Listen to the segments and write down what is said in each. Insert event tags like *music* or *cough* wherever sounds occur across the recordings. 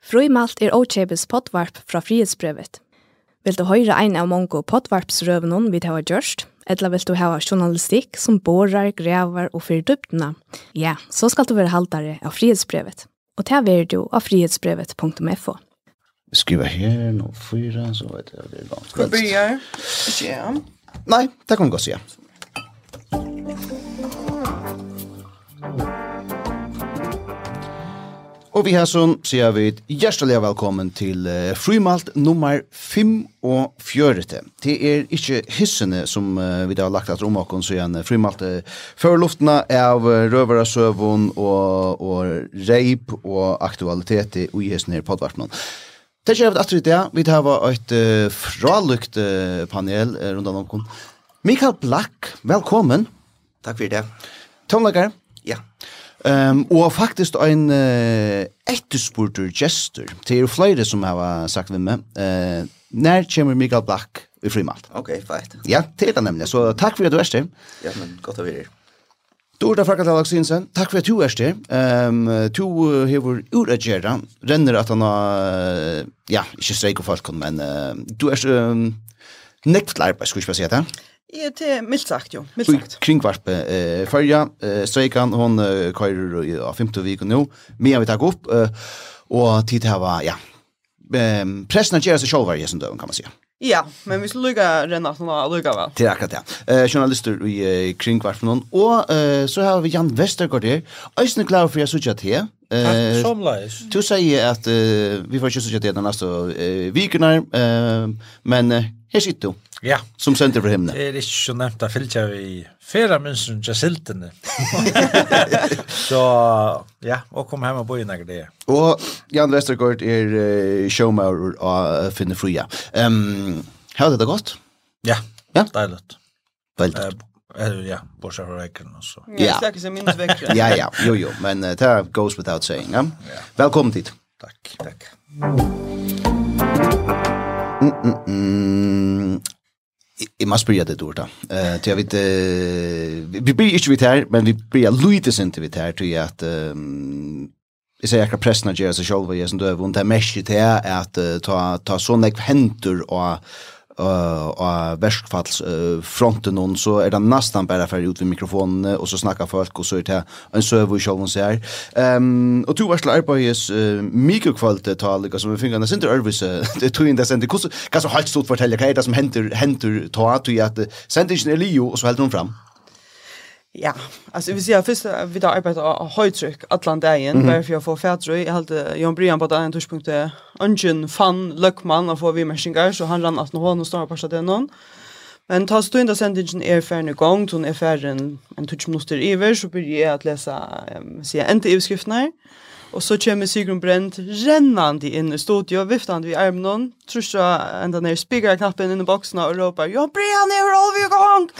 Frøymalt er Ochebes potvarp fra frihetsbrevet. Vil du høre ein av mange potvarpsrøvene vi har gjørst, eller vil du ha journalistikk som borer, grever og fyrir dyptene? ja, så skal du være haltere av frihetsbrevet. Og ta er du av frihetsbrevet.fo. Skriva her, nå fyra, så vet jeg det er ganske. Skal vi begynne? Ikke ja. Nei, det kan vi godt si, Ja. Og vi har som sier vi hjertelig velkommen til uh, Frymalt nummer 5 og 4. Det er ikke hissene som uh, vi da har lagt at om åkken, så igjen frimalt uh, før luftene av uh, røvere søvun og, og reip og aktualitet i hissene her podvartene. Det er ikke at det det, vi har et uh, fralukt uh, panel uh, rundt om åkken. Mikael Black, velkommen. Takk for det. Tomlager. Ja. Yeah. Ehm um, og faktisk en uh, etterspurter gestur. Det er flere som har sagt við meg. Eh uh, nær kemur Mikael Black i frimalt. Okay, feit. Ja, det er det nemlig. Så takk for at du er her. Ja, men godt å være her. Dorda Farkat Sinsen. takk for at du er her. Um, du to hevur uragera, renner at han uh, ja, ikke streik og folk men uh, du er um, nektlær, skal vi ikke bare si det. Ja, det er mildt sagt jo, mildt sagt. Kringvarpe eh, fyrja, eh, Streikan, hon eh, køyrer av 50 viken nå, med vi takk opp, eh, og tid her var, ja, eh, pressen gjør seg sjålver i sin døven, kan man si. Ja, men vi skal lukka Renat nå lukka vel. Det er akkurat det. Eh, journalister i eh, Kringvarpe noen. Og eh, så har vi Jan Vestergaard her. Øystein klar for jeg sutja til. Eh, som leis. Du sier at eh, vi får ikke sutja til den neste eh, vikene, eh, men eh, Her sitter du. Ja. Som sender for himne. Det er ikke så nevnt at fyllt jeg i fyrre minstern til siltene. *laughs* så ja, og kom hjem og bo i nægge det. Og Jan Vestergaard er uh, showmaurer av finner Fria. Um, har det det godt? Ja, ja? deilig. Veldig. Uh, Eller ja, bortsett fra vekkerne og så. Ja, snakkes jeg minst vekkerne. ja, ja, jo, jo, men uh, det goes without saying. Ja? Ja. Velkommen dit. Takk, takk. Mm. Jeg må spørre det dårlig da. Uh, jeg vet, uh, vi blir ikke vidt her, men vi blir lydes ikke vidt her, til at um, jeg sier akkurat pressen av gjør seg selv, og jeg som døv, og det er mest til at uh, ta, ta sånne jeg og av verskfallsfronten uh, så er det nesten bare ferdig ut ved mikrofonen og så snakker folk, og så er det en søve i sjålen seg her. Um, og to varsler arbeides uh, mye tal, som vi finner, det inte ikke det det tog inn det sender, hva som helt stort forteller, hva er det som henter, henter ta, tog at sendingen er lio, og så helder hun fram. Ja, alltså vi ser först vi da arbetar av höjtryck Atlantaien mm -hmm. bare för å få fætrøy. Jeg halte Jon Brian på den tidpunkten Ungen Fan Luckman och får vi meshingar så han rann att någon står på staden noen. Men ta stund da sendingen er ferdig i gang, så er ferdig en touch minutter iver, så blir jeg att läsa um, säga inte i her. Och så kommer Sigrun Brent rännande in i studio, viftande vid armen någon, tror jag ända ner speaker-knappen inn i boxen og råper, Jon Brian är över gang!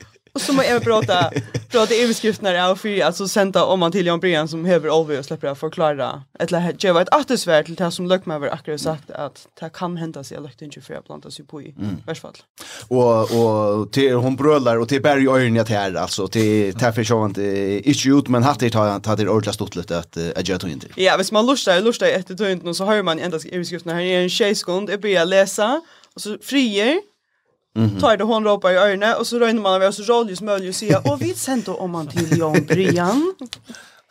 *laughs* Och så må jag prata prata överskrifterna av för alltså sända om man till Jan Brian som häver Olvi och släpper jag förklara eller ge vad ett attersvärd till det som Luckman var akkurat sagt att det kan hända sig lukt inte för att planta sig på i mm. värstfall. Och och till hon brölar och till berg öarna till här alltså till därför så inte inte ut men hade det ta det ordla stort lite att att göra inte. Ja, visst man lustar lustar efter tönten och så hör man ända överskrifterna här är en tjejskund jag börjar läsa och så frier -hmm. Tar det hon ropar i öronen och så röjer man av oss rolig som möjligt och säger och vi sände om man till Jan Brian.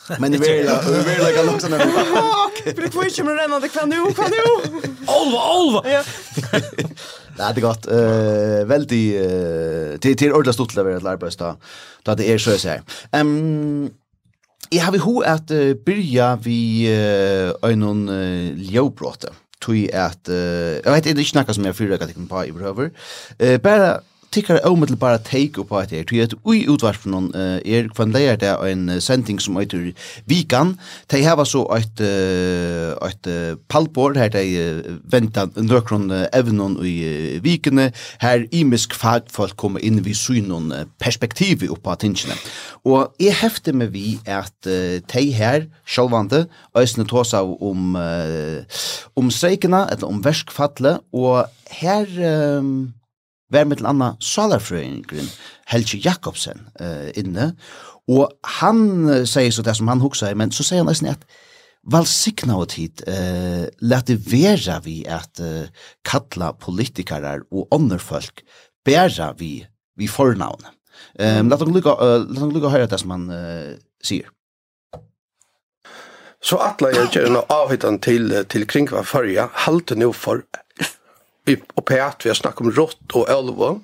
*laughs* Men det vill jag, vill lägga också när. För det kvisch med det kan nu kan nu. Olva, *laughs* olva. Ja. *laughs* Nej, det gott. Eh väldigt eh till till ordla stolt lever att arbeta. Då det är så så här. Ehm Jag har vi hur att börja vi uh, en någon ljåbråte. Mm tui at, uh, jeg vet ikke noe som jeg fyrrøkker til på i behøver, uh, bara tikkar omedelbara take upp at det. Tøyt ui utvarp non er kvann leiar der ein sending som eitur vikan. Tei hava so eitt eitt palbord her dei venta nøkron evnon i vikene. Her imisk fag folk koma inn við synun perspektiv upp på tingene. Og eg hefte meg vi at tei her sjálvande eisne tosa om om streikena eller om verskfalle og her um, var med til Anna Salarfrøyngren, Helge Jakobsen, uh, inne, og han uh, sier så det som han hoksa men så sier han nesten at valsikna og tid, uh, lette vera vi at uh, kalla politikere og ånderfolk bæra vi, vi fornavn. Um, lette han lukka, uh, lukka høre det som han uh, sier. Så atla jeg gjerne avhittan til, til kringva fyrja, halte nu for i operat vi har snakket om rått og elva.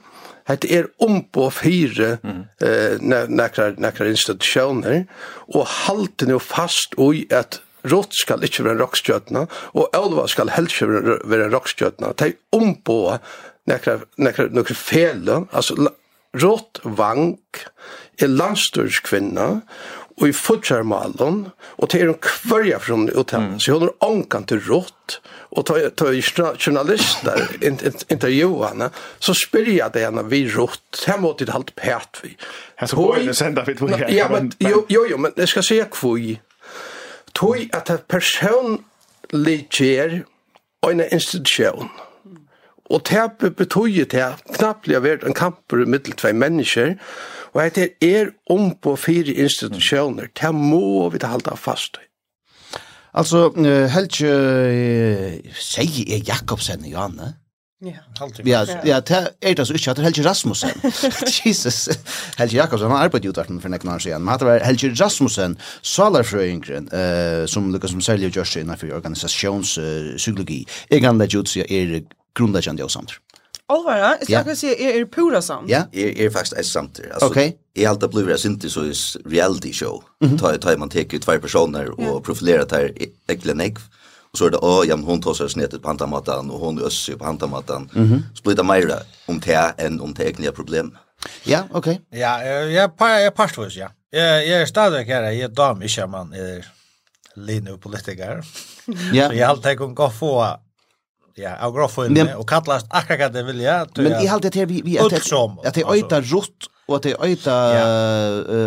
Det er om på fire mm. eh, nekra institusjoner, og halte nå fast i at rått skal ikke være rockstjøtna, og elva skal helst ikke være rockstjøtene. Det er om på nekra, nekra, nekra fele, altså rått vank, er landstørskvinna, och i og til och till de kvörja från hotellet. Så jag har ankan till rått och tar tar journalister henne, så spyr jag det när vi rått her måtte ett halvt pæt vi. Här så går det sända vi två. Ja *laughs* men jo jo jo men det ska si kvui. Toj att en person ligger i en institution. Och det betyder det knappt har vært en kamp mellan två människor Og at det er om på fire institusjoner. Det må vi ta halda fast i. Altså, Helge, sier jeg Jakobsen i Janne? Ja, ja, ja, det er det så ikke at det er Helge Rasmussen. *laughs* Jesus, Helge Jakobsen, han arbeidet i utvarten for nekken år siden, men det var Helge Rasmussen, salarfrøyngren, uh, som lukket som særlig gjørs innenfor organisasjonspsykologi. Uh, jeg kan lage ut siden er grunnleggende og samtidig. Alvara, jag ska si, är er pura sant. Ja, är är faktiskt är sant. Alltså okay. är allt det sint synte så reality show. Mm -hmm. Ta ta man tar ut två personer och yeah. profilerar där äcklen ägg. Och så är det å, ja, hon tar seg snett på handamatan och hon össer på handamatan. Mm -hmm. det mer om det än om det egna problem. Ja, okej. Ja, Ja, jeg, par jag parstvis, ja. Jag jeg är stadig her, jag er dam, ikke man er linje politiker. Ja. *laughs* Så jag har alltid gå få ja, av gråføyne, og kallast akkurat hva det vilja. Men jeg halte til vi, vi at, at det øyta rutt, og at det øyta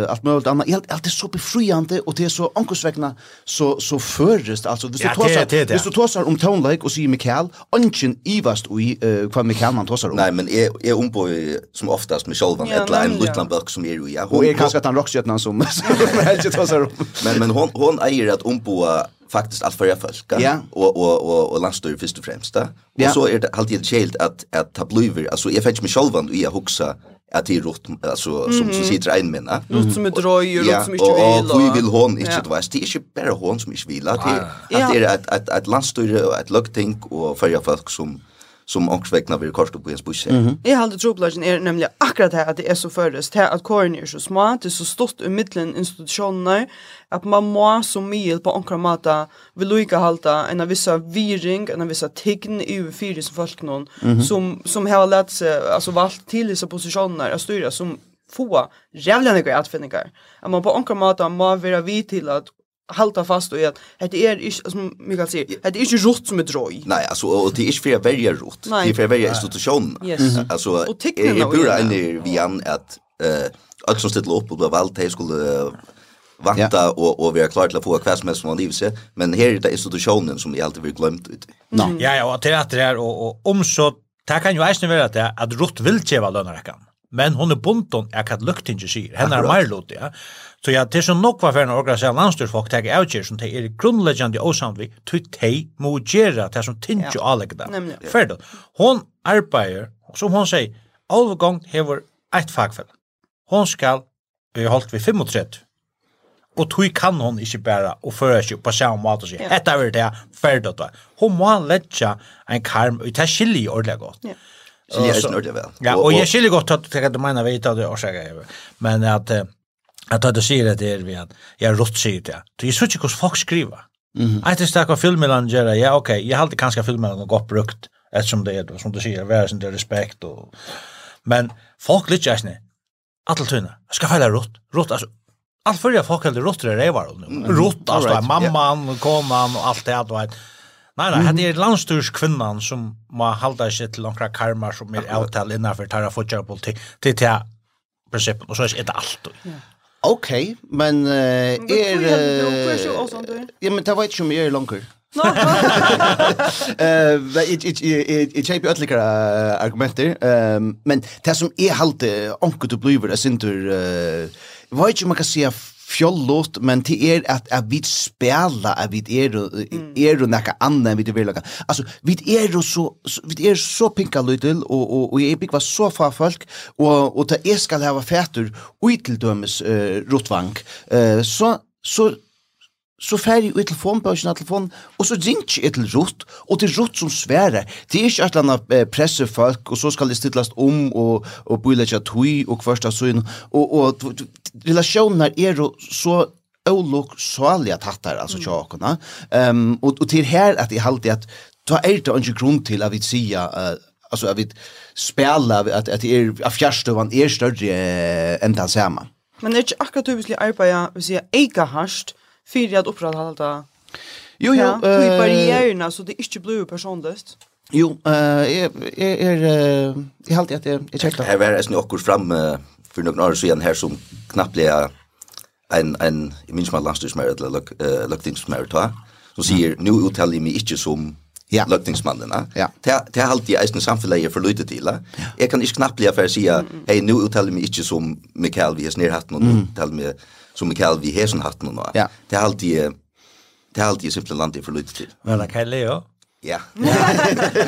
uh, alt mulig annet, jeg halte så befriande, og det er så ankursvekna, så, så føres altså, hvis du, ja, tosar, det, det, hvis du tosar om tonleik og sier Mikael, ønsken ivast ui uh, hva Mikael man tosar om. Nei, men jeg, jeg ombor som oftast med sjolvan, ja, etla en lutland bøk som er ju Ja, og er kanskje at han rockstjøtna som, *laughs* som helst ikke om. men, men hon, hon eier at omboa faktiskt allt för folk ja. och och och och landstyr först och främst där. Ja. Och så är det alltid skilt att att ta bluver alltså jag fetch mig själv och jag huxa att det är rot alltså som som så sitter en männa. Rot som är dröj och rot som inte vill. Och vi vill hon inte det vet det är inte bara hon som inte vill att det är att att att landstyr och ett lugting och för folk som som också väcknar vid kort på ens busse. Mm -hmm. Jag hade tropplagen är nämligen akkurat här att det är så förrest här att korn är så små, det är så stort i mitten institutioner att man må så mycket på omkring mata vill lika halta en av vissa viring, en av vissa tegn i över fyra som folk någon mm -hmm. som som har lärt sig alltså valt till dessa positioner att styra som få jävla några att. Att man på omkring mata må vara vid till att halta fast och att det är inte som Mikael säger det är inte rott som är droj. Nej alltså och det är inte för att välja rott. Det är för att välja institution. Yes. Alltså och tecknen och det en vi an att eh att som ställa upp och bli valt det skulle vanta och och vi är klara till att få kväs med som liv sig men här är det institutionen som vi alltid vill glömt ut. Ja ja och teater här och och om så Det kan ju eisen være at, at Rutt vil kjeva lønnerekken men hon er bunton er kat luktinge sier. Henne er mer lut, ja. Så ja, det er så nok var for en organisasjon landstyrsfolk tek avgjør som det er grunnleggjande vi til de må gjøre det som tinge og anlegge det. Ferdig. Hon arbeider, som hon sier, alvegong hever eit fagfell. Hon skal, vi holdt vi 35, og tog kan hon ikke bare og føre seg på samme måte og si, hetta er det, ferdig. Hon må letja en karm, og det er skiljer ordentlig godt. Ja. Skiljer jeg snart det väl. Ja, og jeg skiljer godt at det mener vi ikke det årsaker. Men at at det sier det er vi at jeg er rått sier det. Så jeg synes ikke hvordan folk skriver. Mm -hmm. Jeg snakker filmmelene gjør ja, ok, jeg har alltid kanskje filmmelene godt brukt, ettersom det er, som du sier, være sin respekt. Og... Men folk lytter ikke snitt. Alla tunna. Ska fälla rått. Rått alltså allt förra folk hade rått det revar nu. Rått alltså mamman konan och allt det där. Nei, nei, det er landstyrskvinnan som må halda seg til noen karmar som er avtal innanfor tarra fotjærpolitikk til til prinsippen, og så er det alt. Ja. Ok, men uh, er... Ja, men det var ikke om jeg er langer. Jeg kjøper ytterligere argumenter, men det som jeg halte onkel du blivet, jeg synes, eh vet ikke om man kan si fjollot, men til er at, at vi spela, at vi er, er jo nekka anna enn vi er verlaga. Altså, vi er så, vi er så pinka lydel, og, og, og jeg bygg var så fa folk, og, og ta jeg skal hava fætur ui til dømes uh, rotvang, uh, så, så så fer jeg ut telefon på sin telefon, og så ringer jeg til Rutt, og til Rutt som sværer. Det er ikke et eller annet pressefolk, og så skal det stillast om, og, og bøyler ikke tøy, og kvørsta søgn, og, og relationer er jo så olok saliga tattar altså tjåkene. Ehm um, og, og til her at jeg halte at ta er det ikke grunn til at vi sier, uh, altså at vi spela at, att det är er større uh, enn den samme. Men det är inte akkurat typiskt arbeta vi säger ega hast för att upprätthålla Jo jo, ja, uh, barriärerna så det är inte blue personligt. Jo, uh, jeg, jeg, är är jeg halte at jeg, jeg checkat. Her var det snokkur fram för några år sedan här som knappt en en i minns mal landstingsmär eller lök löktingsmär ta så säger nu uttalar jag mig inte som ja. va. ja. det det har alltid eisen samfällighet för lite till jag kan inte knappt lära för säga hej nu uttalar jag mig inte som Mikael vi har snär hatt någon uttalar mig som Mikael vi har sen hatt någon ja. det har alltid det har alltid simpelt landet för lite till men kan jag Ja. *laughs*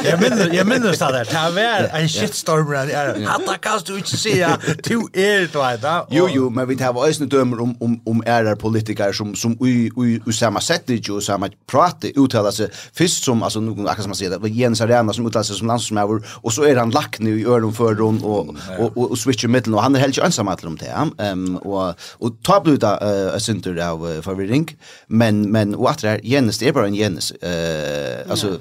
jag minns jag minns det där. Det var en shitstorm där. Hatta kan du inte se Du är det vet. Jo jo, men vi tar også dömer om om om är där politiker som som i i i samma sätt det ju samme prata uttaler seg först som alltså någon akkurat som man sier det var Jens Arena som uttaler seg som landsmäver och så är han lack nu i öron for hon och och och, og switcher mitten och han är helt ensam at om det. Ehm och och ta blut där center av förvirring men men og at det Jens det är bara en Jens eh alltså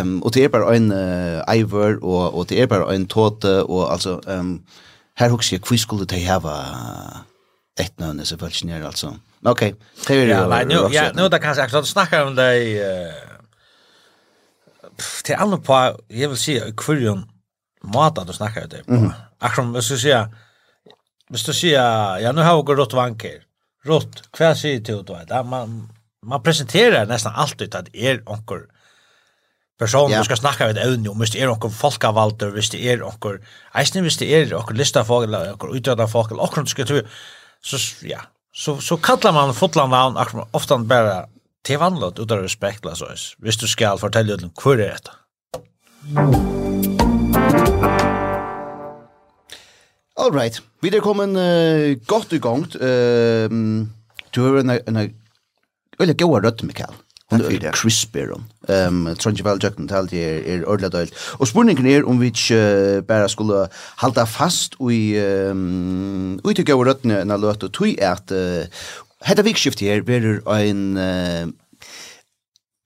Um, og det er bare en uh, eiver, og, og det er bare en tåte, og altså, um, her husker jeg, hvor skulle de hava et nødne, selvfølgelig, nere, altså. Men ok, det er jo... Ja, nu, ja, nu där kan jag akkurat snacka om det, eh till alla på, jag vill se hverjon måte du snakker om det på. Akrom Akkurat, hvis jag sier, hvis du sier, ja, nu har vi gått vanker, rått, hva sier du, du vet, man, man presenterar nästan alltid att er onkel person ja. du ska snacka med evne om, det är någon folkavalter, visst är någon, eisne visst är någon lista folk, eller någon utdöda folk, eller någon ska tro, så ja, så, så kallar man fotland av ofta bara till vanligt utan respekt, alltså, visst du ska fortälla ut hur det är. All right, vi er kommet uh, godt i gang. Uh, du har en, en, en, en, en, en, en, en, en, en, Han er det. Crisperen. Ehm um, Trondje vel jøkken til det er, er ordentlig dølt. Og spurningen er om vi ikke uh, bare skulle halda fast i um, ut i gøy røttene når løt og tog at uh, hette vikskift her blir en uh,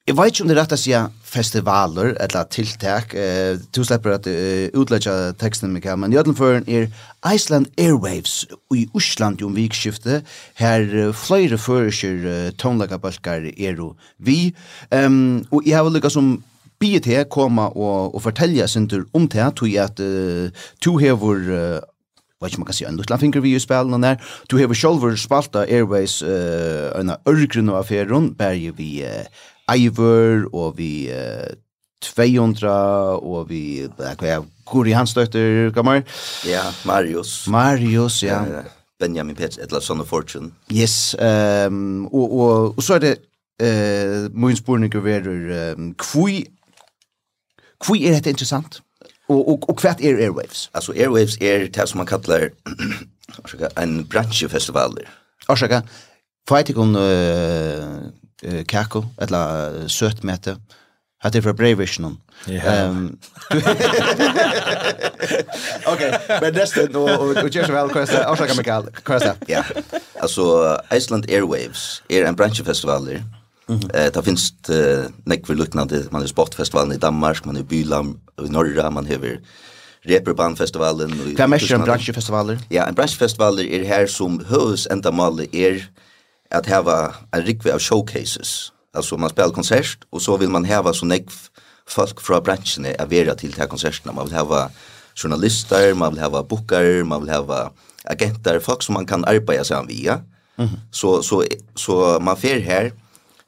jeg vet ikke om det er rett å si festivaler eller tiltak. Eh, du slipper at uh, utlegge teksten, Mikael, men jødlenføren er Iceland Airwaves i Osland om vikskiftet. Her uh, flere føresker uh, tonlagabalkar er og vi. Um, og jeg har vel lykket som biet her komme og, og fortelle sin tur om det, tog jeg at uh, to hever uh, Vad ikke man kan säga en liten finger vi i spelen där. Du har selv spalt av Airways uh, en ørgrunn av affæren, bare vi uh, Iver og vi uh, 200 og vi uh, Kuri hans døtter, gammar. Ja, Marius. Marius, ja. Benjamin Pets, et eller Son of Fortune. Yes, um, og, og, og så er det uh, min spurning er um, kvui kvui er dette interessant? Og, og, og hva er Airwaves? Altså Airwaves er det som man kallar *clears throat* en bransjefestivaler. Orsaka, får jeg ikke om uh, uh, kakko, eller uh, søtmete. Hatt er fra Breivisjonen. Ja. Um, *laughs* ok, men nesten, og, og, og kjør så vel, hva er det? Avslaget, Mikael, hva er det? Ja, altså, Iceland Airwaves er en bransjefestivaler. Mm. Eh, det finnes uh, nekver luknande, man har sportfestivalen i Danmark, man har Bylam i Norra, man hever Reperbandfestivalen. Hva er mest en bransjefestivaler? Ja, en bransjefestivaler er her som høves enda male er att ha en rikve av showcases. Alltså man spelar konsert och så vill man ha så näck folk från branschen er vera till de konsertene. konserterna. Man vill ha journalister, man vill ha bokare, man vill ha agenter, folk som man kan arbeta seg via. Mm -hmm. Så, så, så man fer här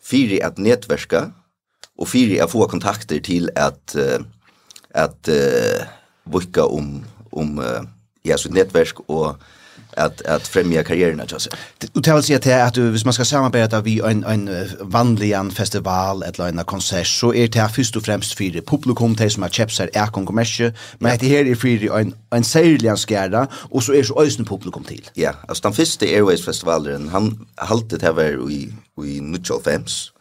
fyri at nätverka och fyri at få kontakter till att uh, att uh, boka om om uh, ja så nätverk och att att främja karriären alltså. Och det vill säga till att du hvis man ska samarbeta vi en en vanlig en festival eller en konsert så är det först och främst för publikum till som har chips är är kommersie men det här är för en en särlig skärda och så är så ösen publikum till. Ja, alltså den första Airways festivalen han hållit det här i i Nutchell Fems.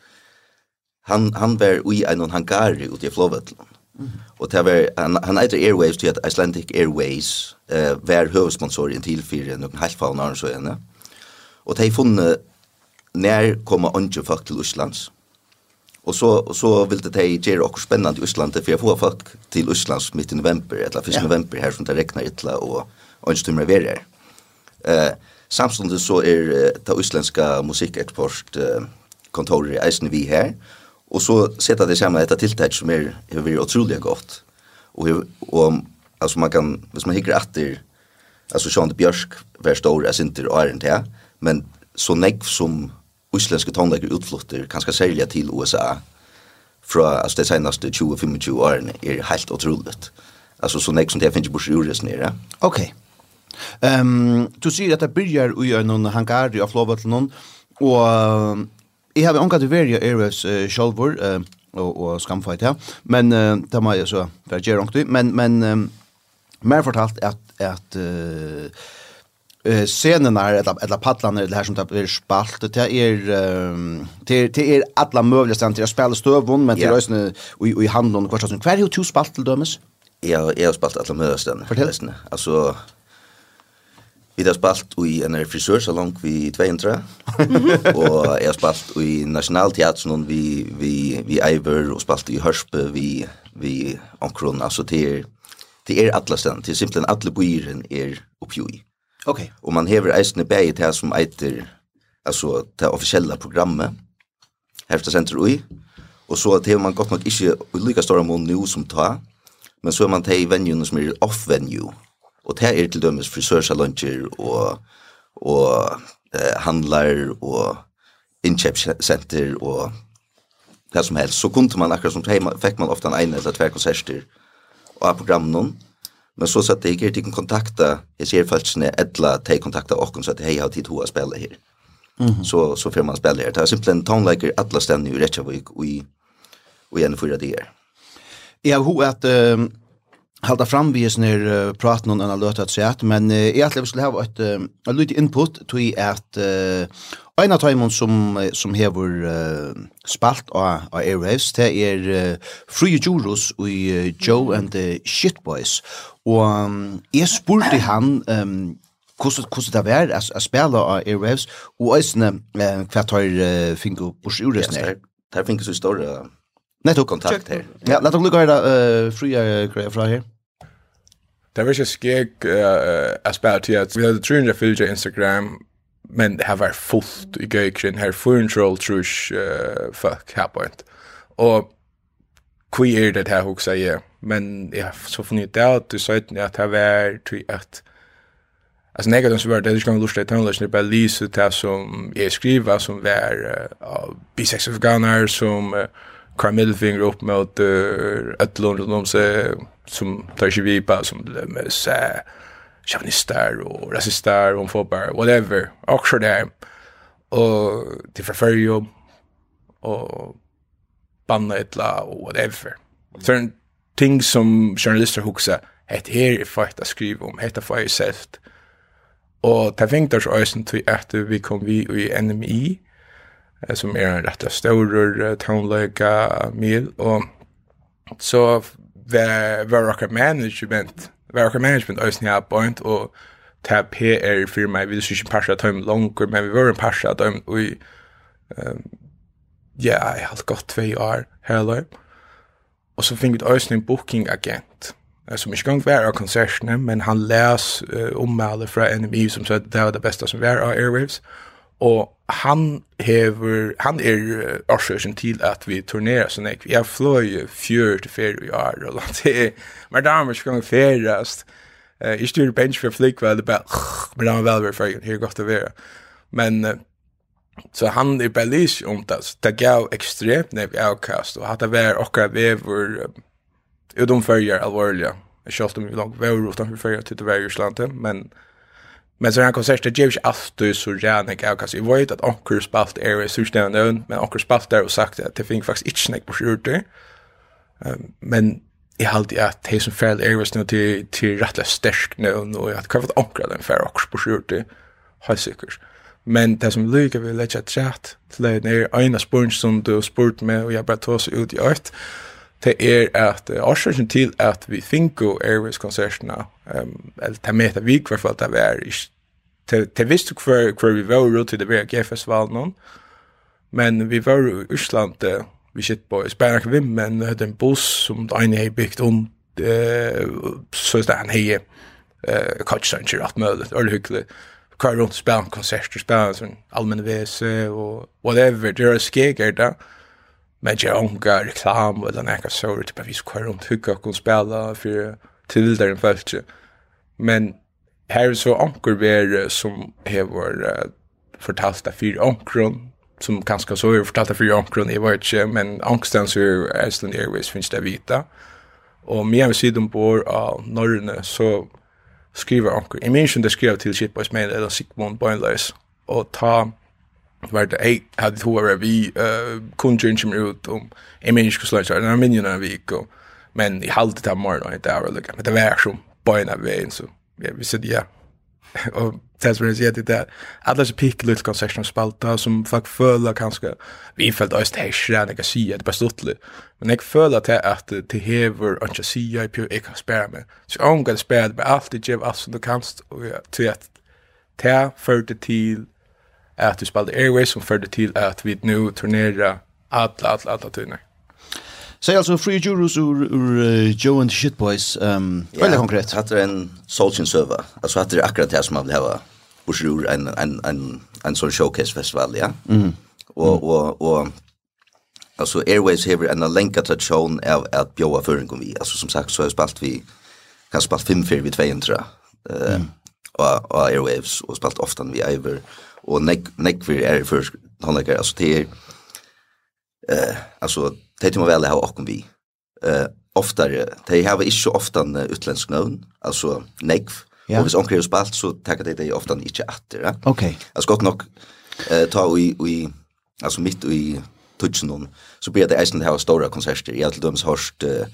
Han han var i en hangar ute i Flowetland Og det var, han, han eitir Airways til at Icelandic Airways eh, var høvesponsor i en tilfyrir noen halvfaun av så ene. Og de funnet nær koma andre folk til Østlands. Og så, og så ville de gjøre okkur spennende i Østlandet, for jeg får folk til Østlands midt i november, eller 1. Ja. november her som det regner ytla, og ondje tummer vi her. Uh, samstundet så er uh, det østlandske musikkeksport uh, kontorer i Eisen vi her, og Och så sätta det samman detta tilltag som är hur vi otroligt gott. Och och alltså man kan hvis man hickar efter alltså Sean de Björk var stor as inte är inte här men så näck som utländska tonlägger utflyttar kanske sälja till USA från alltså det senaste 20-25 åren är helt otroligt. Alltså så näck som det finns ju bort nere. Okej. Ehm du ser att det och i en hangar i Aflovatlen och jeg har omgått veri av Airwaves uh, sjálfur, uh, og, og skamfight ja. men uh, det må jeg så være gjerne omgått men, men um, mer fortalt at, at uh, uh, scenen er, eller, eller paddlan er det her som det er spalt, det er, um, det, det er alle mulige stand til å spille støvun, men til yeah. røysene og, og i handlån, hver er jo to spalt til dømes? Ja, jeg har spalt alle mulige stand. Fortell. Altså, Vi har spalt i en frisørsalong vi 200, *laughs* og jeg har spalt i Nationalteatern vi, vi, vi Eiver, og spalt i Hørspe vi, vi omkron, altså det er, det er alle stedene, det er simpelthen alle byren er oppgjøy. Ok. Og man hever eisene bæg til som eiter, altså det offisielle programmet, herfra senter ui, og så at man godt nok ikke i lykka stora mån nu som ta, men så er man til venue som er off-venue, Og det er til dømes frisørsalonger og, og eh, handlar og innkjøpssenter og det som helst. Så kunne man akkurat som heima, fikk man ofte en ene eller tver konserter av programmen noen. Men så satt jeg ikke til kontakta, jeg ser falskene, etla til kontakta kontakte åkken, så at jeg har tid til å spille her. Mm -hmm. Så, så får man spille her. Det er simpelthen tonelager alle stedene i Reykjavik og i, og i en fyra dier. Jeg har hva at... Uh halda fram vi snir uh, praten om en løtta chat men uh, jeg atlev skulle ha et uh, lite input til at uh, en av timon som som hever uh, spalt av av Airwaves det er uh, Free Juros og uh, Joe and the Shitboys og um, jeg spurte han um, hvordan hvordan det var at, at av Airwaves og eisne uh, hva tar uh, finko på sjures der der finko så stor uh, kontakt her. Ja, lad oss lukke her da, uh, fria greier fra her. Det var ikke skjeg uh, jeg aspekt til at vi hadde 300 fylgjer Instagram, men det har vært fullt i gøykjen her, 400 trus uh, fuck en. Og hva er det her hoksa jeg, men jeg har så funnet det at du sa at det var til at Alltså när jag så var det skulle lustigt att i tonlash, det bara lyser det som jag skriver, som var uh, gunner som uh, kvar middelfinger upp mot uh, ett lån runt om sig, som tar sig vi på som det med så chauvinister och rasister och fotboll whatever också där och till förfölja och banna etla och whatever. Så en ting som journalister huxar ett här är fakt att skriva om heter för sig Och det fängt oss ösen till att vi kom vi i NMI som är en rätt stor townlöka mil och så var var rocker management var rocker management ösn här point och ta PR för mig vi skulle passa time longer men vi var en passa time vi ehm ja jag har gått två år hello och så fick vi ösn en booking agent som ikke gang var av konsertene, men han les uh, ommeldet fra NMI som sa at det var det beste som var av Airwaves, og han hever, han er årsøkjen til at vi turnerer sånn jeg Jeg fløy fjør til ferie i år, og *laughs* det er, men damer skal vi ferierast. Jeg styrer bench for flykveld, og bare, men da er vel ved ferien, her er godt å være. Men, så han er bare lys om det, så det gav ekstremt nev avkast, og hatt det var okkar vever utom ferger alvorlig, Jeg kjølte vi langt vever utenfor ferger til det var i Islandet, men, men, Men så här konserter ger ju alltid så gärna jag kan säga vet att onkel spalt är så ständigt men onkel spalt där och sagt att det finns faktiskt inte snack på skjortor. Um, men jag halt att det som fel är nu till till rättla stark nu och att kan vara onkel den för också på skjortor. Har säkert. Men det som lycka vill lägga chat till det är ena spurn som du spurt med och jag bara tar så ut i art det er at årsaken til at vi finko Airways-konsertene, um, eller det med at vi i hvert fall det var, det visste hver, hver vi var rundt til det var GF-festivalen, men vi var i Østland, vi sitter på Spanjak Vim, men vi hadde en buss som det ene hei bygd om, så det han hei couchsanger, alt mulig, øyelig hyggelig, kvar rundt spela konserter, spela sånn allmenn vese og whatever, det er skeg er det, men jag onka reklam eller den så det typ vi kvar runt hugga och spela för till där en fältje. Men här är så onkel vi som har var fortalt det fyra onkron som kanske så har fortalt det fyra onkron i vart men onksten så är Iceland Airways finns det vita. Och mer vid sidan på av norrne så skriver onkel. Jag minns inte skrev till shitboys Boys mail eller Sigmund Boinless och ta var det hej hade två vi eh kunde inte mer ut om en människa skulle säga köra en när vi vecka men i halt det morgon och inte hour looking det var som på en vägen så ja vi sa ja. Och tas för sig det där alla så pick lite concession spalta som fuck fölla kanske vi följt öst häschra när jag ser det bara beståtligt men jag föll att att det hever och jag ser jag på experiment så om går spärd med allt det ger oss du kanst och till att ta för det till att vi spelade Airways som førte till att vi nu turnerer alla, alla, alla turner. Så alltså Free Juros ur, ur Joe and the Shitboys. Um, ja, väldigt konkret. Ja, det är en solsyn server. Alltså att det är akkurat det som man vill ha ur ur en, en, en, en sån showcase-festival, ja. Mm. Och, och, och alltså Airways har en länka tradition av att bjóa föringen vi. Alltså som sagt så har vi spalt vi kanske spalt 5-4 vid 200 eh, mm. och, och Airwaves och spalt ofta vi över og nekver er han håndleikere, altså det eh, altså, det er väl vel ha okkom vi. Eh, oftare, de har ikke så ofta utländsk navn, altså nek ja. og hvis onkel er spalt, så tar det det ofte ikke atter. Ja? Ok. Altså godt nok, eh, ta i, i, altså mitt i tutsjonen, så blir det eisen det store konserter. i har til dømes uh,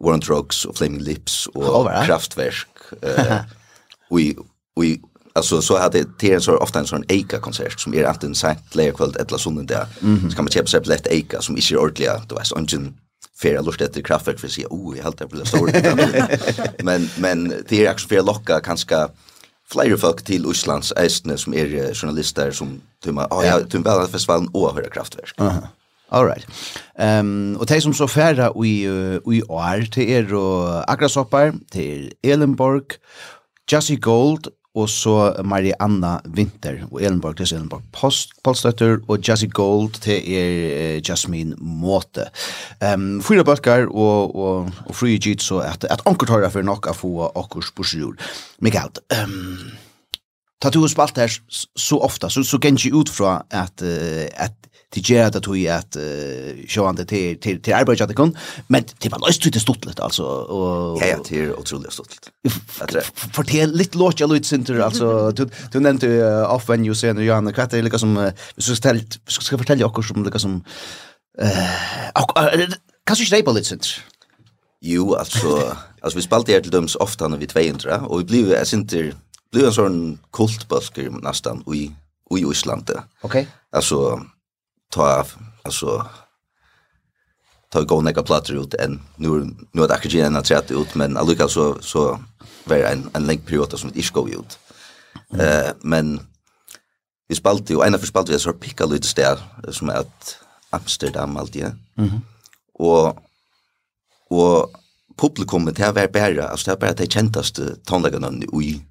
War on Drugs og Flaming Lips og oh, right. Kraftwerk, eh, *laughs* og vi alltså så hade det en så ofta en sån Eika konsert som är antingen sent läge kväll eller sånt där. Så kan man köpa sig lätt Eika som inte är ordliga, du vet, ungen för lust efter kraftverk för att se, oh, jag helt det blir men men det är också för locka kanske flere folk till Øslands ästne som är journalister som tumma, Ja, ja, tumma väl festivalen og høyre kraftverk. Uh -huh. Alright. Ehm um, og som så färra i uh, i år til er och Agrasoppar, till Elenborg, Jesse Gold og så Marianna Winter og Elenborg til Elenborg Post, Polstøtter og Jazzy Gold til er Jasmine Måte. Um, fyra bøkker og, og, og fri gitt så at, at anker tar for nok å få akkurs bursjord. Mikael, um, ta du spalt her så ofta, så, så gengi ut fra at, at til gera det tog at uh, sjåande til, til, til arbeidsjande kun, men det var løst til stuttlet, altså. Og, ja, ja, det er utrolig stuttlet. Fortell litt låt jeg løyt sinter, altså, *laughs* du, du nevnte uh, off-venue senere, Johanna, hva er det lika som, uh, hvis du skal, skal fortelle okkur som lika som, uh, kan du ikke reipa litt sinter? Jo, altså, *laughs* altså vi spalte her til døms ofta når vi 200, og vi blir, jeg sinter, blir en sånn kultbalker nesten i, i Islandet. Ok. Altså, ta alltså ta gå några platser ut än nu nu att akademi gärna att ut men alltså så så var en en lång period som det inte går ut. Eh men vi spalte ju ena för spalte vi så picka lite där som att Amsterdam alltid. Mhm. Mm och och publikum det var bara alltså det var bara de kändaste tonläggarna i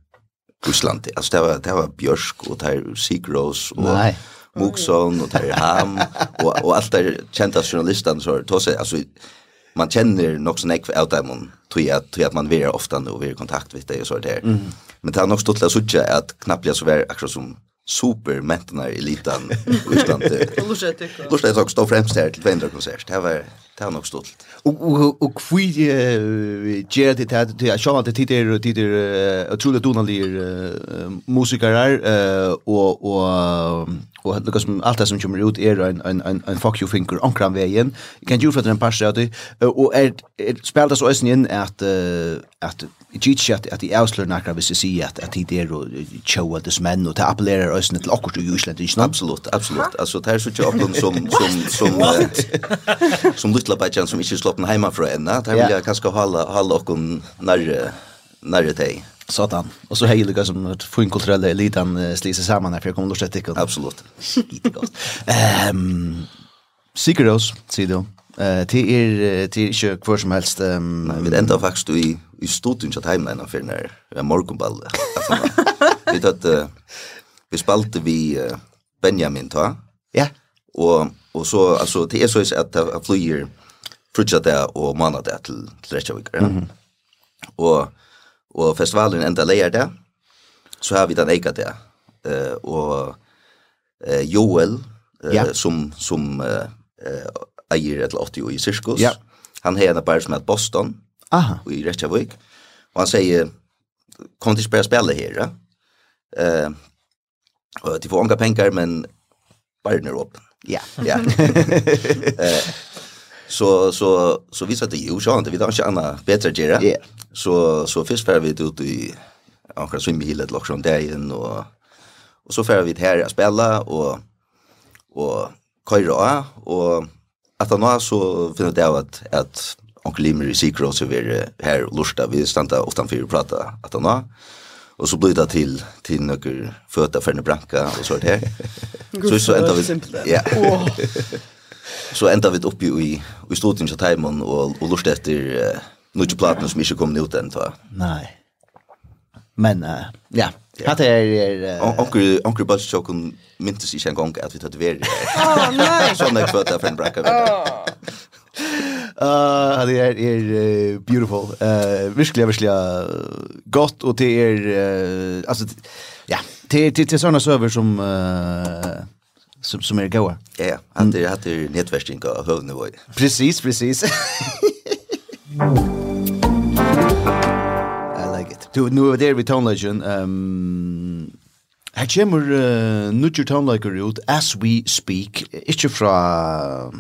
Ryssland. Alltså det var det var Björk och där Sigros och Nej. Moxon och Terry Ham och och allt där kända journalister så då så alltså man känner nog så näck out dem tror jag tror att man vill ofta nu vi i kontakt med dig och så där. Mm. Men det har nog stått att söka att knappt så väl akkurat som super mentnar i elitan utan *laughs* det. Lustar jag stå främst här till vendra konsert. Det var det var nog stolt. Och och och kvi ger det här till jag sa att det är det är otroligt donalir musiker och och och det som allt det som kommer ut är en en en en fuck you thinker ankran vägen. Kan ju för den passar det och är spelar så ösen in att att Jeg ikke at, at jeg avslører nakra hvis jeg sier at, at det er og tjoa des menn, og det appellerer øsene til akkurat i Jusland, ikke absolutt, absolutt. Altså, det *laughs* *laughs* er så ikke som, som, som, som, uh, som luttlabajan som ikke sloppen heimafra enna, det vil jeg kanskje hala, hala åkken nærre, nærre teg. Satan. Och så hejliga som ett funkulturella elitan uh, slisa samman här för jag kommer lust att ikke. Absolutt. Skitgott. Ehm um, Sigurdos, sier du. Eh det er det är inte kvar som helst um, Nej, vi ända faktiskt i i studion chat hemma innan för när vi har morgonball. *laughs* Vi uh, vi spalte vi uh, Benjamin då. Ja. Och och så alltså det er så att det flyger frutja där och manna där till Reykjavik. Ja? Mm -hmm. Och och festivalen ända lejer där. Så har vi den eka där. Eh och Joel uh, ja. som som eh eier et eller 80 i sirkus. Ja. Han har en bare som heter Boston Aha. i Reykjavik. Og han sier, kom til å spille spille her. Ja? Uh, og de får unga penger, men bare den er åpen. Ja. *laughs* ja. eh, så, så, så vi sa det ju så inte vi tar ikke bättre bedre gjøre. Ja. Så, så först får vi ut i akkurat svimmehilet eller sånn dagen, och och så får vi her å spille, og, och køyre av, og att han har så det av att att onkel Limer i Secret så är här lusta vi stanta ofta för att prata att han har och så blir det till till några fötter för en branka och så där. så så ända vi ja. så ända vi upp i i stotin så timon och och lusta efter uh, några plattor som inte kom ut än då. Nej. Men uh, ja, Ja. er är onkel onkel Buzz Shock kun minns sig en gång att vi hade varit. Åh nej. Sån där kvarta för en bracka. Eh det *laughs* *laughs* er är beautiful. Eh virkelig uh, godt, og det er uh, altså ja, det det det sånne server som uh, som som er gode. Ja, ja, at det hade er nätvärsting av hövnivå. Precis, precis. *laughs* Du, nu er det vi tonelagen. Um, her kommer uh, nødger tonelager ut as we speak. Ikke fra...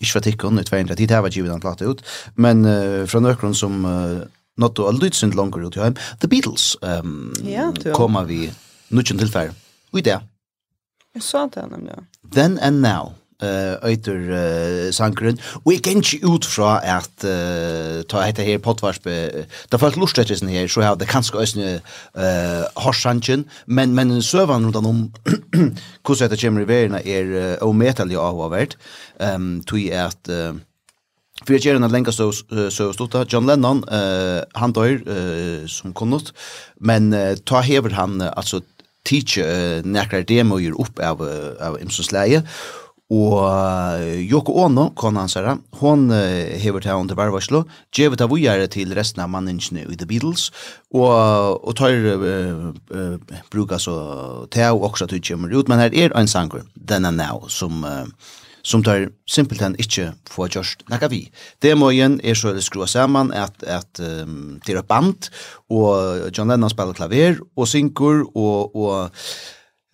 Ikke fra tikkun, ut veien, det her var givet han platt ut. Men uh, fra nøkron som... Uh, Nått og sind langer ut i heim. The Beatles um, ja, kommer vi nødgen tilfær. Og i det. Jeg sa det nemlig. Then and now eh eitur uh, sankren og eg kan ikkje ut frå at uh, ta hetta her potvarsp uh, da folk lustrettis her så har det kanskje øsne eh harsanchen men men servan rundt om kussu hetta kemur verna er uh, ometallig av vart ehm um, tui at uh, För jag gärna länka så så stutta John Lennon eh han dör eh som konnot men ta hever han alltså teach uh, nekrar demoer upp av av imsonsläge Og Joko Ono, kona hans herra, hon hever til under barvarslo, djevet av ujare til resten av manningene i The Beatles, og, og tar uh, uh, bruka så til også at til kommer ut, men her er en sanger, denne now, som, uh, som tar simpelthen ikke få gjørst nekka vi. Det må igjen er så det skrua saman at, at um, det er band, og John Lennon spiller klaver, og synkur, og, og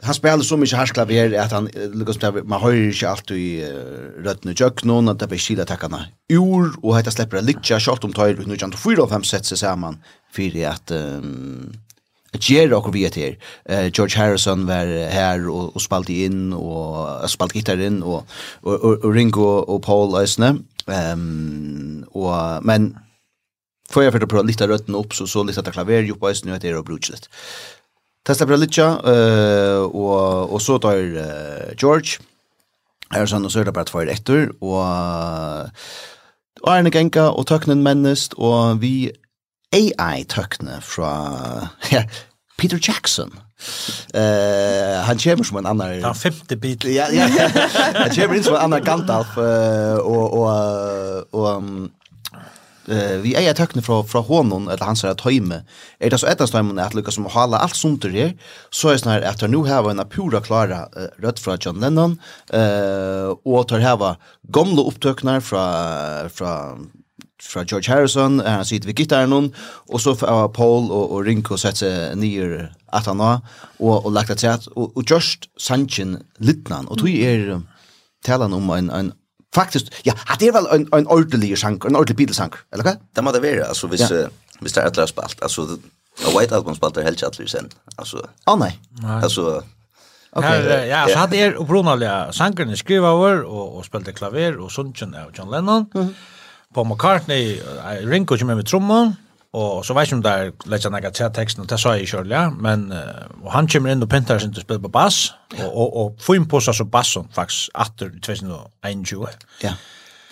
han spelar så mycket harklavier att han lyckas ta man har ju inte allt i rödna jöknon att det blir skila tackarna ur och heter släpper lite schalt om tar nu kan du fyra av fem sätt sig samman för att att göra och vi heter George Harrison var här och, och spalt in och spalt gitarr in och, och, och Ringo och Paul Eisner um, och men Får jag för att prova lite rötten upp så så lite att klaver ju på nu att det är och brutet. Testa bra litt, uh, og, og så tar uh, George. Her er og så er det bare tvær etter, og uh, Arne Genka og tøknen mennest, og vi AI-tøkne fra *laughs* ja, Peter Jackson. Uh, han kommer som en annan... Den femte bit. ja, ja, *laughs* han kommer inn som en annan Gandalf, uh, og, og, og um, eh vi är tackna från från honom eller han säger att hemme är det så ett stämmer att Lucas som hålla allt sunt det så är snarare att nu har en pura klara rött från John Lennon eh och tar här gamla upptöknar från från fra George Harrison, han sitter vid gitarren hon, og så har Paul og, og Rinko sett seg nye at han har, og, og lagt et sett, og, og just Sanchin Littnan, og tog er talan om en, en Faktiskt, ja, det er väl en, en ordentlig sjanker, en ordentlig bibelsanker, eller vad? Det måste det vara, alltså hvis, ja. hvis det är ett löst spalt, alltså A White Album spaltar helt chattler sen. Alltså. Ah nej. Alltså Okej. Okay. Ja, så hade er upprunaliga sankerne skriva över och och spelade klaver och sånt av John Lennon. Mm -hmm. Paul McCartney, Ringo som med trumman. Og så vet jeg om det er lett sånn jeg til teksten, og det sa jeg ikke ja, men og han kommer inn og pintar sin til å spille på bass, og, og, og få inn på seg så bassen faktisk, atter 2021. Ja.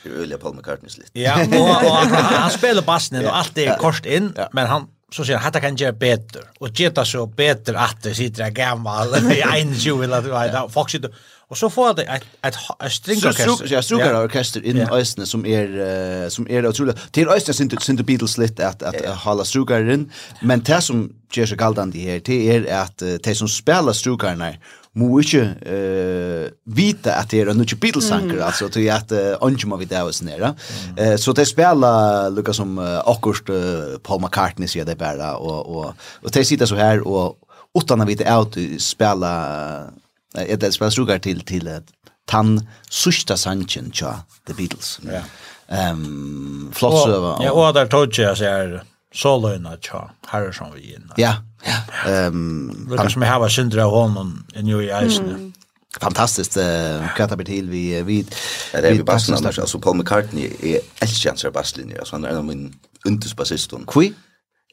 Det er William Paul McCartney litt. Ja, og, og *laughs* han, han spiller bassen inn, og alt er kort inn, ja. men han så sier han, dette kan gjøre bedre, og gjøre så bedre atter, sitter jeg gammal, i 21, eller folk sitter, Och så får det ett ett et stringorkester. Ja, stringorkester in Östne som är som är otroligt. Till Östne synd synd the Beatles lite att att hålla strugarin, men det som ger sig galdande här det är att det som spelar strugarna må ikke uh, vite at det er en ikke Beatles-sanker, mm. altså, til at uh, ånden må vite av oss nere. Mm. Uh, så det spelar lukka som uh, akkurat uh, Paul McCartney sier det bare, og, og, og de sitter så her, og utan å vite av spela eh ett spel sugar till till ett tan sista sanchen tja the beatles. Ja. Ehm flott server ja og der tog jag så här soloina tja harrison vi inn. ja ehm han som hava syndra honom i new york fantastiskt eh katar till vi vi det är ju basen alltså Paul McCartney är älskar hans baslinje alltså han är en av min undersbasist och kui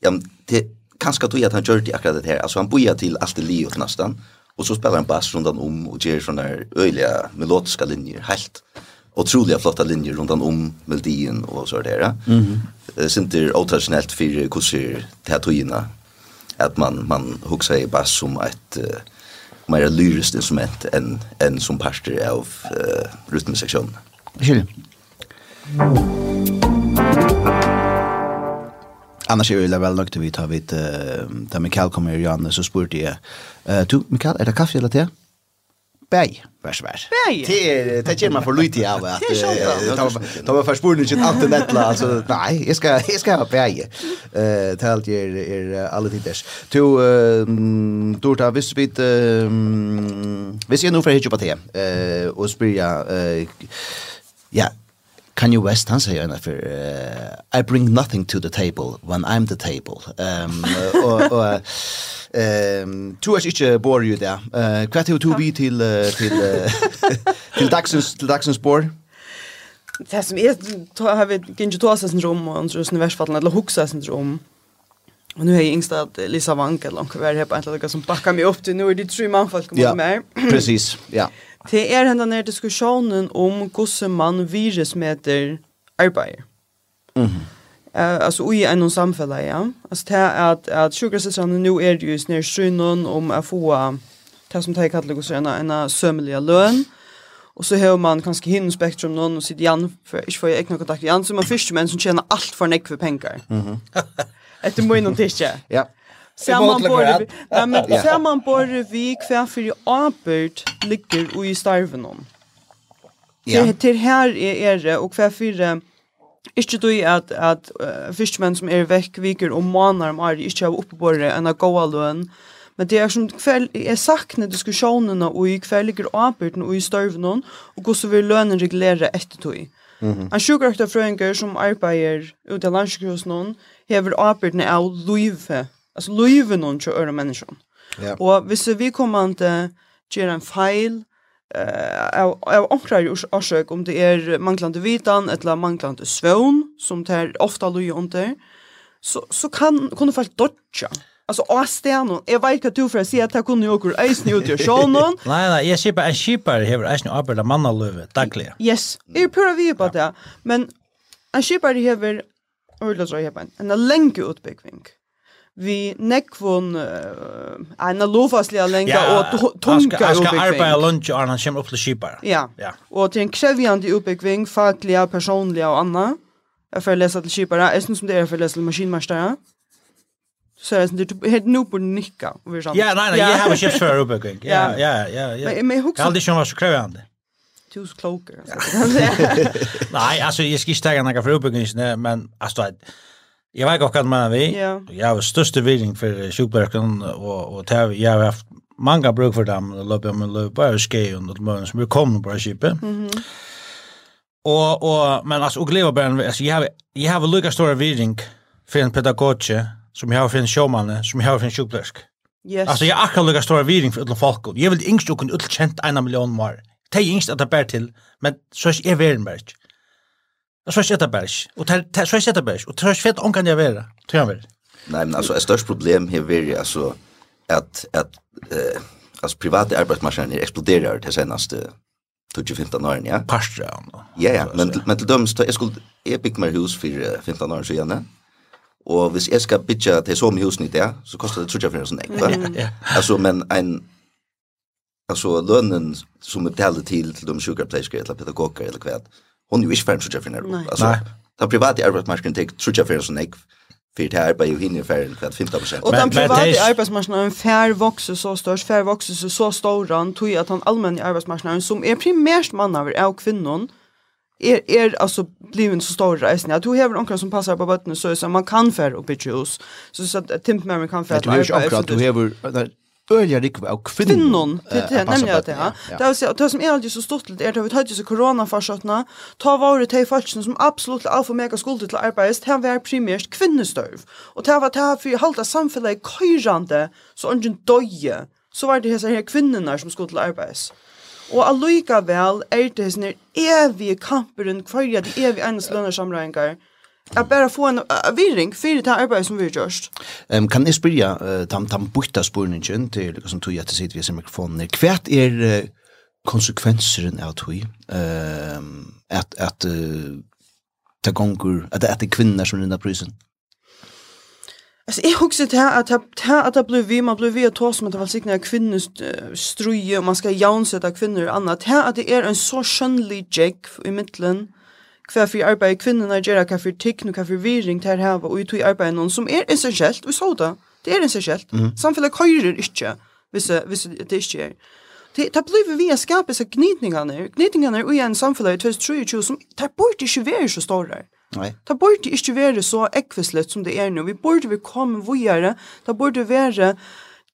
ja det kanske att at att han gör det akkurat det här alltså han bojar till allt det livet nästan Och så spelar han bass runt om och ger såna här öliga melodiska linjer helt otroliga flotta linjer runt om melodin och så där. Mhm. Mm Sinter otraditionellt för kusir teatrina att man man huxar i bass som ett uh, mer lyriskt instrument än än som parter av uh, rytmsektionen. Skiljer. Mm annars är det väl nog vi tar vid där Mikael kommer ju an så spurte jag. Eh du Mikael är det kaffe eller te? Bäj, vars vars. Bäj. Det det ger man för lite av att *laughs* ta var förspurning sitt allt det där alltså nej, jag ska jag ska ha bäj. Eh talt är er alla tiders. Du du tar visst bit visst jag nu för hitcha på te. Eh och spyrja eh ja, Kanye West han säger en för uh, I bring nothing to the table when I'm the table. Ehm och och ehm tror jag inte bor ju där. Eh kvart hur *laughs* tog vi till uh, till uh, till Daxens till Daxens bor. Det som är har vi gick ju tåsa syndrom och så universfallen eller huxa syndrom. Och nu är jag yngst att Lisa Wankel, hon kvar här på en som backar mig upp till nu är det tre manfolk mot mig. Precis, ja. *clears throat* Det er henne nær diskussionen om hvordan man virusmeter arbeider. Mm -hmm. Uh, altså i en samfella, ja. Altså det er at, at sjukrasistrene nå er jo snir synen om å få det som de kaller det en, en sømmelige løn. Og så har man kanskje hinn spektrum noen og sitter igjen, for ikke får jeg ikke noe kontakt igjen, så man fyrst menn som tjener alt for nekk for penger. Mm -hmm. Etter må innom tidsje. Ja. Samanborre vi, Nei, men *laughs* samanborre vi hva for apert ligger og i starven om. Ja. Til, til her er det, og hva for Ikke du at, at uh, fyrstmenn som er vekk viker og manar om er ikke har oppebåret enn av gåa løn. Men det er som kveld, jeg sakner diskusjonene og i kveld ligger arbeidene og i størvene og hvordan vil lønnen regulere etter tog. Mm -hmm. En sjukrakta frøyngar som arbeider ute i landsjukhusen hever arbeidene av løyve Alltså löven hon till öra människan. Ja. Och hvis vi kommer inte göra en feil eh av av onkrar orsök om det är manglande vitan eller manglande svån som tar ofta loja under så så kan kunde faktiskt dodja. Alltså Astenon, jag vet att du för att säga att jag kunde ju åker eisen ut i Sjönon. *laughs* Nej, nej, jag kipar, en kipar hever eisen och arbetar manna löve, dagliga. Yes, jag är pura vi på det. Men jag kipar hever, så jag på en längre utbyggving. Mm vi nekvon uh, en lovasliga länge ja, och tunga uppbyggving. Jag ska arbeta lunch og han kommer opp til skipar. Ja. ja, og til en krävjande uppbyggving, fackliga, personliga og anna, Jag får läsa till skipare, jag syns som det är för att läsa till maskinmästare. Så jag syns det är helt nog på nicka. Ja, nej, nej, jag har köpt för uppbyggving. *laughs* Ja, ja, ja. ja. Men, men jag har aldrig känt vad så krävjande. Tus kloker. Nej, *laughs* *laughs* alltså jag ska inte ta några för uppbyggving, men alltså Jeg vet ikke hva man vi. Ja. Jeg har største virkning for sjukbørken, og, og til, jeg har haft mange bruk for dem, og løp om en løp, bare skje under til som vi kom på skipet. Mm -hmm. Og, og, men altså, og gleder bare, altså, jeg har, jeg har lykket store virkning for en pedagogje, som jeg har for en sjåmanne, som jeg har for en sjukbørk. Yes. Altså, jeg har akkurat lykket store virkning for folk. Jeg vil yngst jo kunne utkjent en million mer. Det er yngst at det bærer til, men så er jeg verden bare ikke. Det så det bærs. Og det så sjette bærs. Og det fett om kan jag vara. Tror jag väl. Nej men alltså ett störst problem här är ju alltså att att eh, alltså privata arbetsmarknaden exploderar det senaste 20-15 åren, ja. Pastra. ja. Ja, men, men till dømes, jag skulle, epic bygg mer hus för 15 år sedan. Och hvis hvis ska skal till så mycket hus i där så kostar det tror 35 sånn sån Ja, *laughs* Alltså men en, alltså lönen som är betald till till de sjukerpleisker eller pedagoger eller hva, hon er jo ikke ferdig trutja fyrir nærmere. Altså, den private arbeidsmarskeren tek trutja fyrir sånn ekv, fyrir til arbeid jo hinner fyrir kvart 15%. Og den private arbeidsmarskeren fær vokser så størst, fær vokser så ståran, tog at han allmenne arbeidsmarskeren, som er primært mannaver av kvinnon, er, er altså blivin så stor reisning. At du hever onkra som passar på bøttene, så er det man kan fær oppi tjus. Så, så at Tim Merriman kan fær at arbeid. Du hever akkurat, du hever, öliga rikv av kvinnon. Det är nämligen det. Ja. Det vill säga, det som är alltid så stort är att vi tar ju så coronafarsötna, ta vare till falsken som absolut alfa mega skuld till arbetst, han var primärt kvinnestörv. Och det var det här för att halta samfället kyrande så ungen döje. Så var det här, kvinnorna som skulle till arbetst. Og allika vel er det sånne evige kamper rundt kvarja de evige eneste lønnersamrøyngar. Ja att bara få en virring för det arbete som vi gjort. Ehm um, kan ni spyrja uh, tam tam butta spurningen till liksom tog jag till sitt vid mikrofonen. Kvärt är uh, konsekvensen av tog ehm att att uh, ta gånger att att det kvinnor som rinner prisen. Alltså jag huxar det här att här att det blev vi man blev vi att ta som att välsigna kvinnor struje och man ska jaunsätta kvinnor annat här att det är en så skönlig jack i mitten hva for arbeid kvinnerna gjør, hva for tekn og hva for viring til her, og i tog arbeid noen som er essentielt, vi så det, det er essentielt. Mm. Samfunnet køyrer ikke, hvis, hvis det ikke er. Det, det blir vi å skape seg gnidningene, gnidningene i en samfunn i 2023 som det burde ikke være så store. Nei. Det burde ikke være så ekvislet som det er nå. Vi burde vi komme videre, det burde være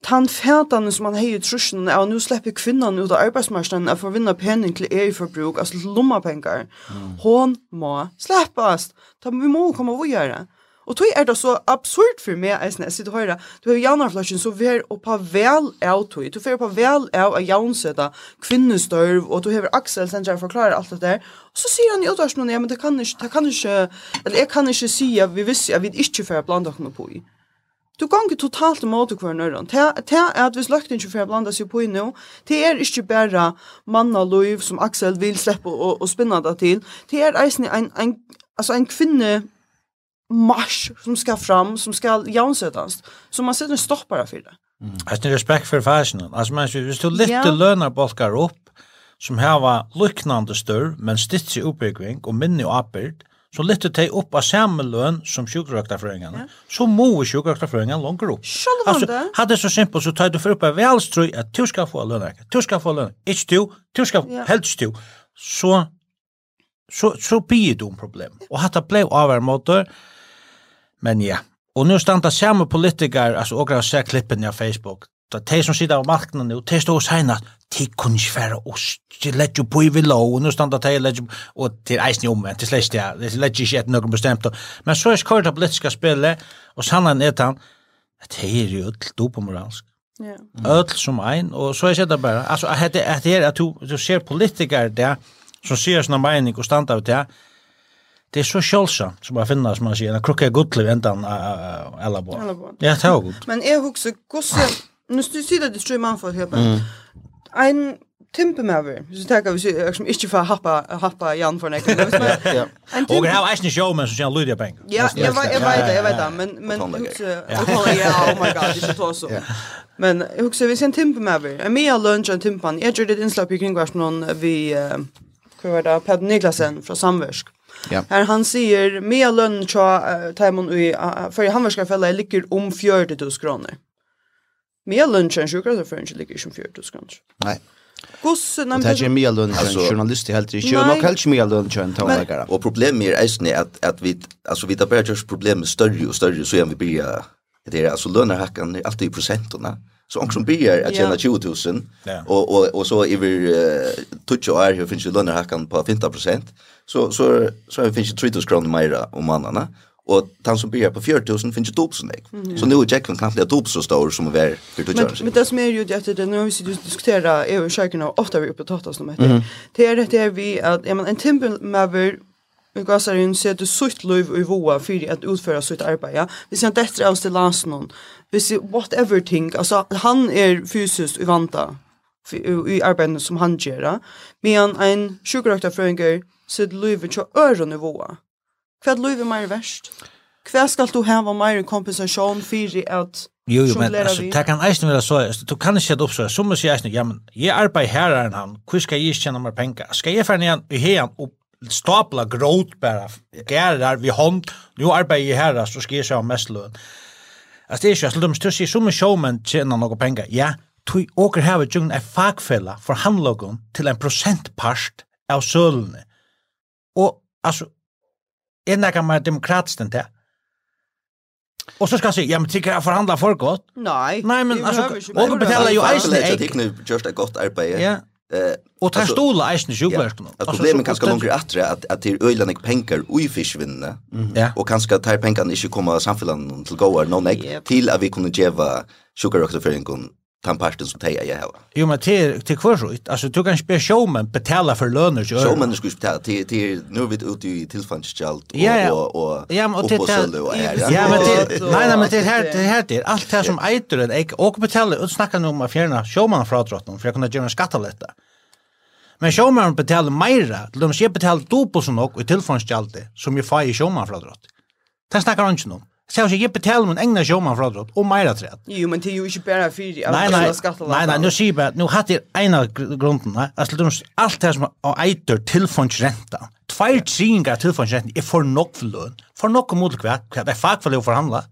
Tan fætan som man heier trusjen er nú slipper kvinnan ut av arbeidsmarsknaden er for å vinne pening til EU-forbruk, altså lommapengar. Mm. Hon må sleppast. Ta, vi må komme og gjøre. Og tog er det så absurd for meg, jeg jeg sitter høyre, du har jaunarflasjen, så vær oppa vel av tog, du får på vel av å jaunsøta kvinnestørv, og du har Axel sen jeg forklarer alt det der, og så sier han i utvarsmålen, ja, men det kan ikke, det kan ikke, eller jeg kan ikke si at vi visste at vi ikke får blant dere på i. Du gongi totalt imot hver nøyren. Det er at hvis løgten ikke får blanda seg på inno, det er ikke bare manna lov som Aksel vil slippe og, og spinne det til. Det er eisen en, en, altså en kvinne marsch som skal fram, som skal jaunsetast. Så man sitter en stoppare for det. Mm. Eisen respekt for fashion. Altså, man, hvis du litt ja. lønar bolkar opp, som hava lyknande størr, men stitsi oppbygging og minne og appert, så lytter de opp av samme løn som sjukrøkterføringene, ja. så må sjukrøkterføringene langer opp. Sjølvande. Altså, hadde det så simpelt, så tar du for opp av velstrøy at du skal få lønnerke, du skal få lønnerke, ikke du, du skal ja. helst du. Så, så, så blir det ett problem. Og hatt det ble motor. men ja. Og nu standa samme politiker, altså åker har sett klippen av Facebook, Da de som sitter av marknaden nu, de står og sier at de kunne ikke fære oss, de lette jo på i vilå, og nå standa de lette jo, og til eisen i omvendt, de slest ja, de lette ikke etter noen bestemt. Men så er skåret av politiska spillet, og sannheten er han, at de er jo alt dopomoralsk. Ja. Ødel som ein, og så er det bare, altså, at det er at du du ser politikere der, som sier sånne mening og standa av det, det er så sjølsamt som man finner, som man sier, en krukke er gudliv endan av elabor. Ja, det er godt. Men jeg husker, hvordan nu sier det at det strøy mannfolk her, men en timpe med over, så tenker vi som ikke får happa, happa Jan for nekken. Och det her var ikke show, men så kjenner Lydia pengar. Ja, jeg vet det, jeg vet det, men, men, ja, oh my god, det er så så. Men, jeg husker, vi ser en timpe med over, en mye lunch og en timpe, jeg gjør det innslag i kringvarsmålen vi, hva var det, Peder Niklasen fra Samversk. Ja. Här han säger med lön tja tajmon i för han ska fälla ligger om 40 000 kronor. Mer lunch än sjukare för ikke ligger som 40 kanske. Nej. Kus när det er är mer lunch än journalist i helt i Nei. Nok helt mer lunch än tålagare. Og problemet är ju at, at vi altså vi tar bare just problemet større og større, så gjør vi blir det är Altså löner er alltid i procenterna. Så om också blir att tjäna 20 000 ja. og, og, og så över uh, touch og er, her finnes jo löner hackan på 50 så så så så finnes jo 3 000 kroner mer om mannen och han som börjar på 4000 finns ju dopsen mm. Så nu är Jackman kanske det så stor som är för det gör. Men det som är ju att det nu vi sitter och diskuterar är og ofte er vi oppe och tattas om det. Det är det er vi att ja, men en temple med Vi gasar in så att du sutt liv i voa för att utföra sitt arbete. ja. Hvis han efter av till lands någon. Whatever thing. Alltså han är fysiskt uvanta i arbetet som han gör. Men en sjukrökta frönger sitt liv i öron i voa. Hva er livet mer verst? Hva skal du hava mer kompensasjon for at Jo, jo, men altså, det kan eisen være så, du kan ikke sette opp så, som sier eisen, ja, men jeg arbeider her enn han, hvor skal jeg ikke tjene mer penger? Skal jeg fære igjen i heen og stapla gråt bare, gærer vi hånd, nå arbeider jeg her, så skal jeg se om mest løn. Altså, det er ikke, altså, de styrer seg, som en showman tjener noen penger, ja, tog åker her ved djungen er fagfella for handlogen til en prosentpart av sølene. Og, altså, er nekka mer demokratisk enn det. Og så skal jeg si, ja men tykker jeg forhandla for godt? Nei. Nei, men altså, og och betaler jo eisne ägg. Jag tycker nu just det godt arbeid. Ja. Eh, og tar stola eisne sjukvärsten. Ja. Alltså problemet kanske långt atre at, at det är öjlan pengar och i fiskvinne. og kanskje at tar pengarna inte komma samfällan till goa någon ägg til at vi kunne djeva sjukarökter för en den parten som teja jeg har. Jo men till hver kvarsut. Alltså du kan spela showman betala för löner ju. Showman skulle betala till till nu vi ut i tillfälligt ja, och och ja, men och till ja men till *laughs* nei, nei, men til her, til her, til, allt det som äter den ek och betala och snacka om att fjerna showman från for för jag kunde göra skattaletta. Men showman meira, til de ska betala dubbelt så i tillfälligt som jag får i showman från drott. Det snackar han ikke om. Så jag ger betal men egna showman för drott och mer att. Jo men det är ju inte bara för Nej nej. Nej nej, nu ser jag nu hade det ena grunden, va? Alltså de allt det som är äter till från ränta. Två tringa till från ränta är för nog för lön. För nog mot kvar, det är fack för att förhandla.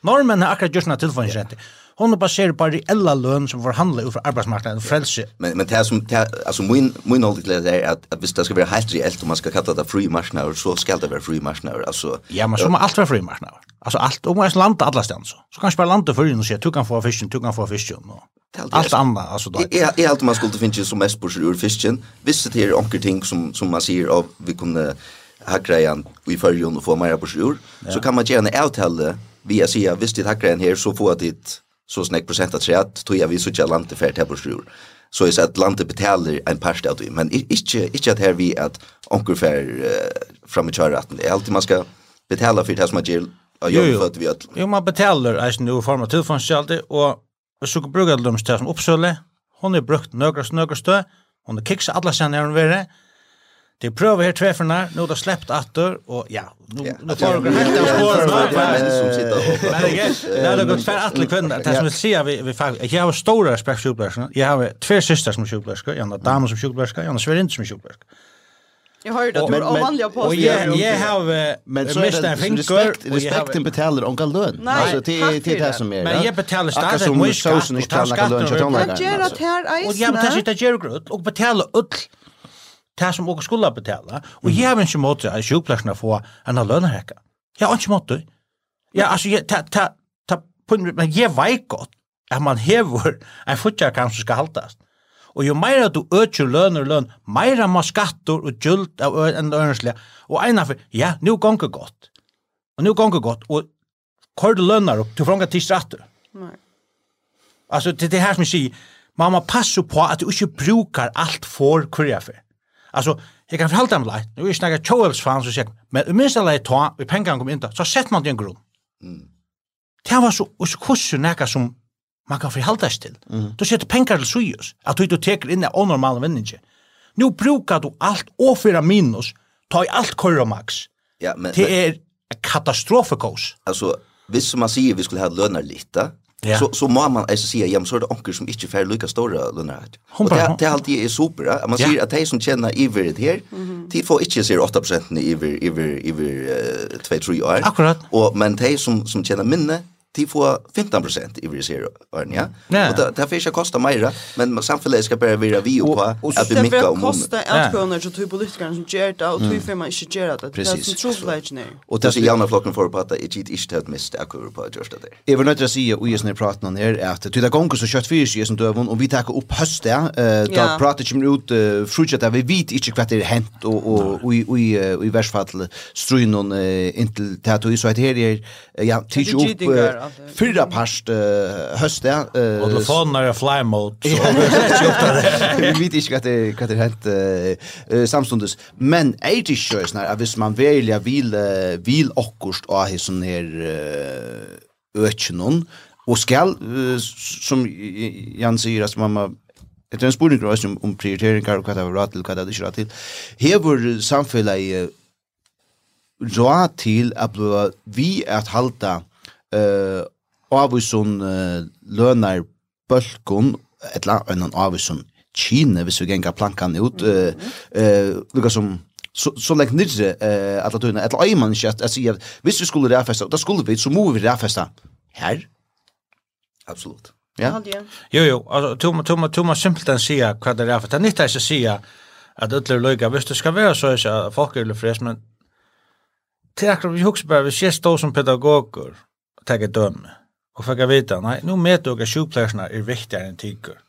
Normen har akkurat just na till från ränta hon er baserad på reella lön som förhandlar för arbetsmarknaden och frälse. Men men det som det, alltså min min ålder är att att visst det ska vara helt reellt om man ska kalla det free marknader så ska det vara free marknader alltså. Ja, men så måste allt vara free marknader. Alltså allt om man landa alla stans så. Så kanske bara landa för och säga du kan få fisken, du kan få fisken och allt annat alltså då. Är jag alltid man skulle finna som mest på ur fisken. Visst det är onkel ting som som man ser av vi kunde hackra igen i förrjun och få mer på sjur. Så kan man gärna avtala via att säga visst det hackra här så får det så snäck procent att säga att tror vi så tjänar landet för det på sjur. Så är så att landet betalar en parst av det. Men inte, inte att här vi att onkel för uh, fram i körratten. Det är alltid man ska betala för det som man gör av jobb för att vi att... Jo, man betalar alltså nu i form av tillfångskällde och så brukar de som uppsöle. Hon är brukt några snögra stö. Hon har alla sen när hon är Det prøver her trefferne, nå er det släppt atter, og ja, nå får dere helt av spårene. Det er menn som sitter og... Nei, det er gått for alle kvinner. Det som vil si at vi, vi faktisk... Jeg har stora respekt for sjukepleierne. Jeg har tve syster som sjukepleierne, jeg har damer som sjukepleierne, jeg har sverind som sjukepleierne. Jag hörde det, du var vanliga på. Og jag jag har men så är det respekt respekten betalar Nei, lön. Alltså till till det som är. Men jag betalar starkt så mycket så så inte kan lön så Och jag betalar det ger gröt och betalar ull det som åker skulle betale, og jeg har ikke mått at sjukplassene får en av lönerhäcka. Jag har ikke mått. Ja, altså, jeg, ta, ta, ta, på, men jeg vet godt at man hever en fortsatt kanske skal haltast. Og jo meira du øker lønner og løn, meira må skatter og gylt av enn ønslige. Og eina for, ja, nu gonger godt. Og nu gonger godt. Og hvor du lønner opp, du får ikke stratter. Nei. Altså, det er det her som jeg sier, man må passe på at du ikke brukar alt for kurja for. Alltså, jag kan förhålla mig lite. Nu är jag snackar Choels fan så säger men i minsta läge ta, vi pengar kom inte, så sätter man det i en grunn. Mm. Det var så, och så kurser näka som man kan förhålla sig till. Mm. Då sätter pengar till sujus, att du inte teker in i onormala vinningen. Nu brukar du allt och fyra minus, ta i allt korra max. Ja, men, det är katastrofekos. Alltså, hvis man sier vi skulle ha lønner lite, Ja. Så så må man alltså säga jam så det onkel som inte får lika stora löner. Och det det alltid är super. Ja? man säger att de som tjänar i det här, de får inte se 8 i i i 2 3 år. Akkurat. Och men de som som tjänar minne, de får 15 procent i vrisera örnia. Ja. Och det det får inte kosta mer, men samhället ska börja vira vi och på att det mycket om. Det kostar ett kronor så typ politikerna som gör det och typ för man inte gör det. Det är så trovärdigt nu. Och det är gärna flocken för på att det inte inte helt mest är kul på att göra det. Jag vill inte säga och just när pratar någon här att det gånger så kjøtt fyrs seg som døven, og vi tar opp høst ja. Då prater ju ut frutjet att vi vet ikke hva det er hent, og och och i i värstfall inntil til at vi så att här ja tills opp fyra parst uh, höst ja. Uh, och telefonen är fly mode *laughs* så vi vet inte vad det *laughs* vad det hänt uh, samstundes men är det ju så när hvis man väljer vil uh, vil akkurst och här sån här uh, öknen och skall uh, som Jan säger att mamma Det er en spurning om, om prioriteringar og hva det er råd til, hva det er ikke råd til. Hever samfunnet råd til at vi at halda eh avvisun uh, lønar bølkun etla annan avvisun Kine, hvis vi gengar plankan ut, eh uh, uh, som så så länge nidre eh att att unna att ej man inte att säga hvis vi skulle rafesta då skulle vi så må vi rafesta. Her? Absolut ja. Jo jo alltså tuma tuma tuma simpelt att säga vad det är för att inte att säga att öllu lukka visst det så så folk är fräs men Tækra vi hugsa bara við sjestó sum pedagogur tagga dømme. Og fikk jeg vite, nei, nå med dere sjukepleiersene er viktigere enn tykker.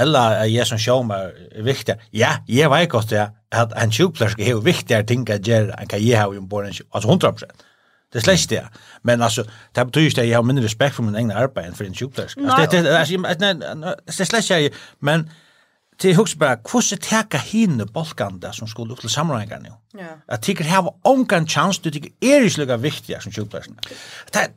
Eller er jeg som sjåmer er viktigere. Ja, jeg vet godt det, at en sjukepleierske er viktigere ting å gjøre enn hva jeg har ombord en sjukepleierske. Altså 100%. Det är släkt det. Men altså, det betyr ikke at jeg har mindre respekt for min egen arbeid enn for en sjukplejerska. Altså, det är alltså det är släkt men til hugsa bara hvordan teka hinne bolkanda som skulle upp til samræðingar nú. Ja. At tykur hava ongan chance til tykur er ikki lukka viktiga som sjúklæsna. Ta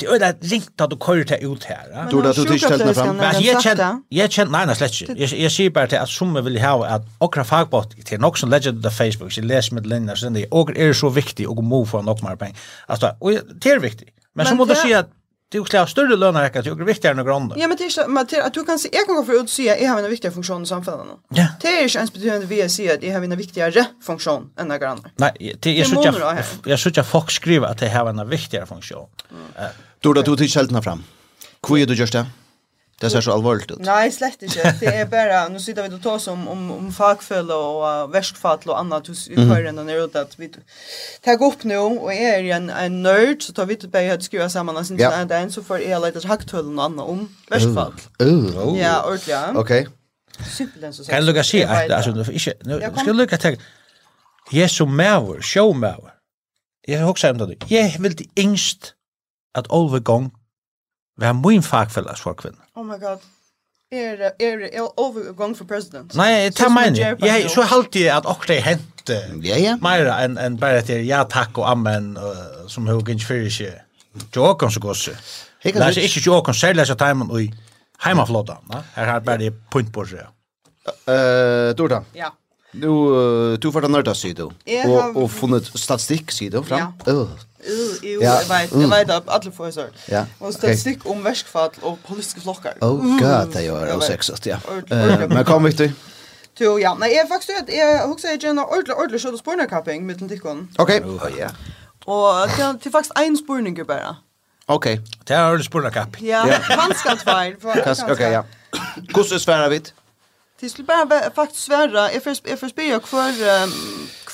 Det er det ringt at du kører til ut her. Du er det du ikke stelte fram. Jeg kjenner, jeg kjenner, nei, nei, slett ikke. Jeg sier bare til at som vil ha at okra fagbot til nok som legger det Facebook, så jeg leser med linjer, så det og er så viktig og må få nok mer penger. Altså, det er viktig. Men så må du si at det är ju klart större löner räcker till och viktigare än grunden. Ja, men det är men att du kan se jag kan gå för ut se jag har en viktigare funktion i samhället nu. Ja. Det är ju ens betydande vi ser att jag har en viktigare funktion än några andra. Nej, det är så jag jag så jag folk skriver att jag har en viktigare funktion. Då då du till skältna fram. Hur är du just det? Det ser så allvarligt ut. Nej, slett inte. Det är bara, nu sitter vi och tar om, om, om fagfäll och uh, värskfall och annat hos den och neråt att vi tar upp nu och är en, en nörd så tar vi till början att skriva samman en sån här den så får jag lite hacktull och annat om värskfall. Uh, Ja, ordentligt. Okej. Okay. Simpelthen så Kan du lukka si at, altså, nu, ikke, nu, skal du lukka tenk, Jesu maver, sjåmaver, jeg hoksa om det, jeg vildi yngst at Olve Gong var min fagfellas for kvinna. Oh my god. Er er er overgang for president. Nei, ta meg. Jeg så halt jeg at okre hent. Ja ja. Meira enn en bare til ja takk og amen uh, som hug ikke fyrir seg. Jokan så gosse. Det er ikke jokon selv så timen og heimaflota, va? Her har bare punkt på seg. Eh, Dorda. Ja. Nu, du får den nörda, sier du. Og, og funnet statistikk, sier du, fram. Ja. Uh. Jo, ja. jag vet, jag vet att alla får så. Ja. Og statistik om värskfall och politiska flockar. Oh god, det gjør det sexist, ja. Men kom Victor. Jo, ja. Nei, jeg faktisk vet, jeg husker jeg gjerne ordentlig, ordentlig skjøtt og spornekapping med den tikkene. Ok. ja. Og det er faktisk en sporning bare. Ok. Det er ordentlig spornekapp. Ja, kanskje tveir. Ok, ja. Hvordan sværer vi det? Det skulle bare faktisk svære, jeg får spørre hver,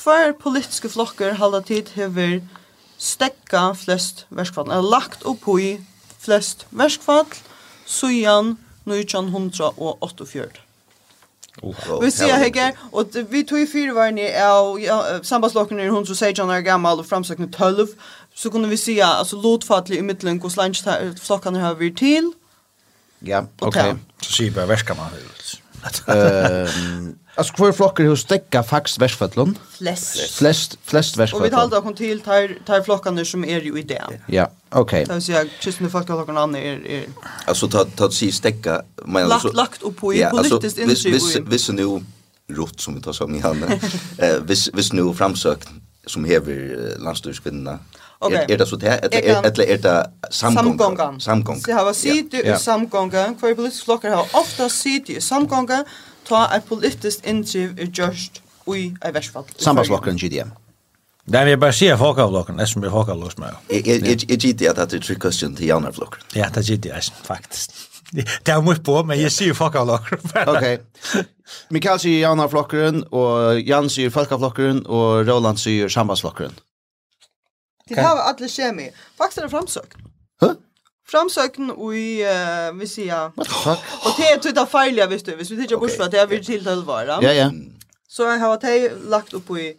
hver politiske flokker halda tid hever stekka flest verskfall, eller lagt opp i flest verskfall, sujan 1948. Vi sier hekker, og vi tog i fyrvarni av ja, sambandslokken er 116 år gammal og framsøkne 12, så kunne vi sier, altså lotfattelig i middelen hos landflokkene har vi til. Ja, ok. Så sier bare verskamann. Ehm Alltså kvar flockar hos stäcka fax västfötlon. Flest. Flest flest västfötlon. Och vi talar om till tar tar flockarna som är ju i det. Ja, okej. Okay. Så jag just nu faktiskt någon annan är är Alltså ta ta sig stäcka men alltså lagt upp på i politiskt initiativ. Vis vis nu rott som vi tar som i handen. Eh vis vis nu framsökt som hever landstyrskvinnorna Okay. Er, er det så det? Eller er, er det samgångan? Samgångan. Det har vært sitte i samgångan. Hver politisk flokker har ofta sitt i samgångan ta et politisk inndriv i gjørst ui ei versfall. Sambandsflokkeren GDM. Nei, vi bare sier Håkavlokken, det som blir Håkavlokken med. Jeg gitt at det er tre question til Janarflokken. Ja, det gitt jeg, faktisk. Det er mye på, men jeg sier Håkavlokken. ok. Mikael sier Janarflokken, og Jan sier Falkavlokken, og Roland sier Sambandsflokken. Det har vi alla kemi. Faktiskt är det framsøkt. Hæ? Framsøkten och i uh, vi säger. Och det är typ farliga visst du, hvis vi tykker bort för det er vi til halva. Ja ja. Så jag har tagit lagt upp i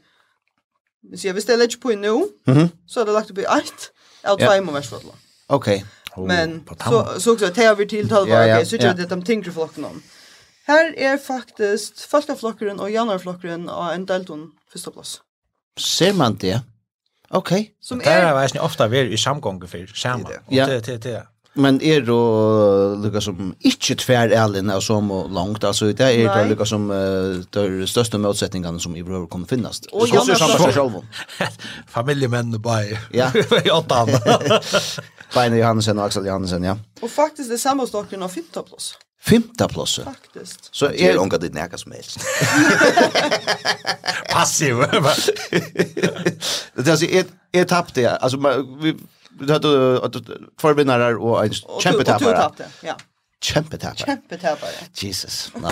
vi säger vi ställer ju på nu. Mhm. Så har det lagt upp i ett av två i Västfotland. Okej. Men så så också det har vi till ja. Okej, så tycker det att de tänker flocken om. Her er faktisk Falkaflokkeren og Janarflokkeren av en delton första plats. Ser man det? Okej. Okay. Som det är er, väl ofta vi i samgångar för samma. Ja. Det det det. Men er då lukka som inte tvär ärlen och som langt, altså det är er det lukka som uh, de største motsetningene som i brøver kommer finnas. Och jag så samma själv. *laughs* Familjemän bare Ja. i åtta tar. Beine Johansen og Axel Johansen, ja. Och faktiskt det samma stocken av Fintoplos. Femta plåse. Faktiskt. Så är er... hon dit näka som helst. Passiv. det alltså ett ett tapp det. Alltså vi vi hade två vinnare och en kämpetappare. Och du ja. Kämpetappare. Kämpetappare. Jesus. No.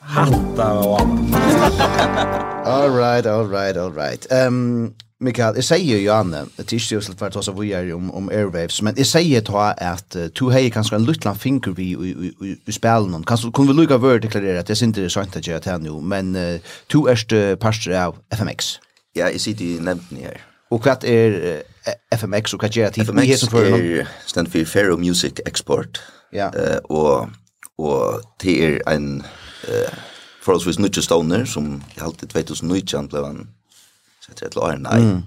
Hatta och *laughs* All right, all right, all right. Ehm um, Mikael, jeg sier jo Janne, det er ikke jeg slett også vi er om, om Airwaves, men jeg sier ta at uh, to hei kanskje en luttland finger vi i, i, i, i spelen, kanskje kunne vi lukka vøre deklarere at jeg synes det er sant at jeg tar nå, men uh, to erst uh, parster av FMX. Ja, jeg sitter i nevnten her. Og hva er uh, FMX, og hva gjør det? FMX er stand for Faro Music Export, ja. uh, og, og det er en uh, forholdsvis nødvendig stoner som i halvtid 2019 ble han efter ett år, nej. Mm.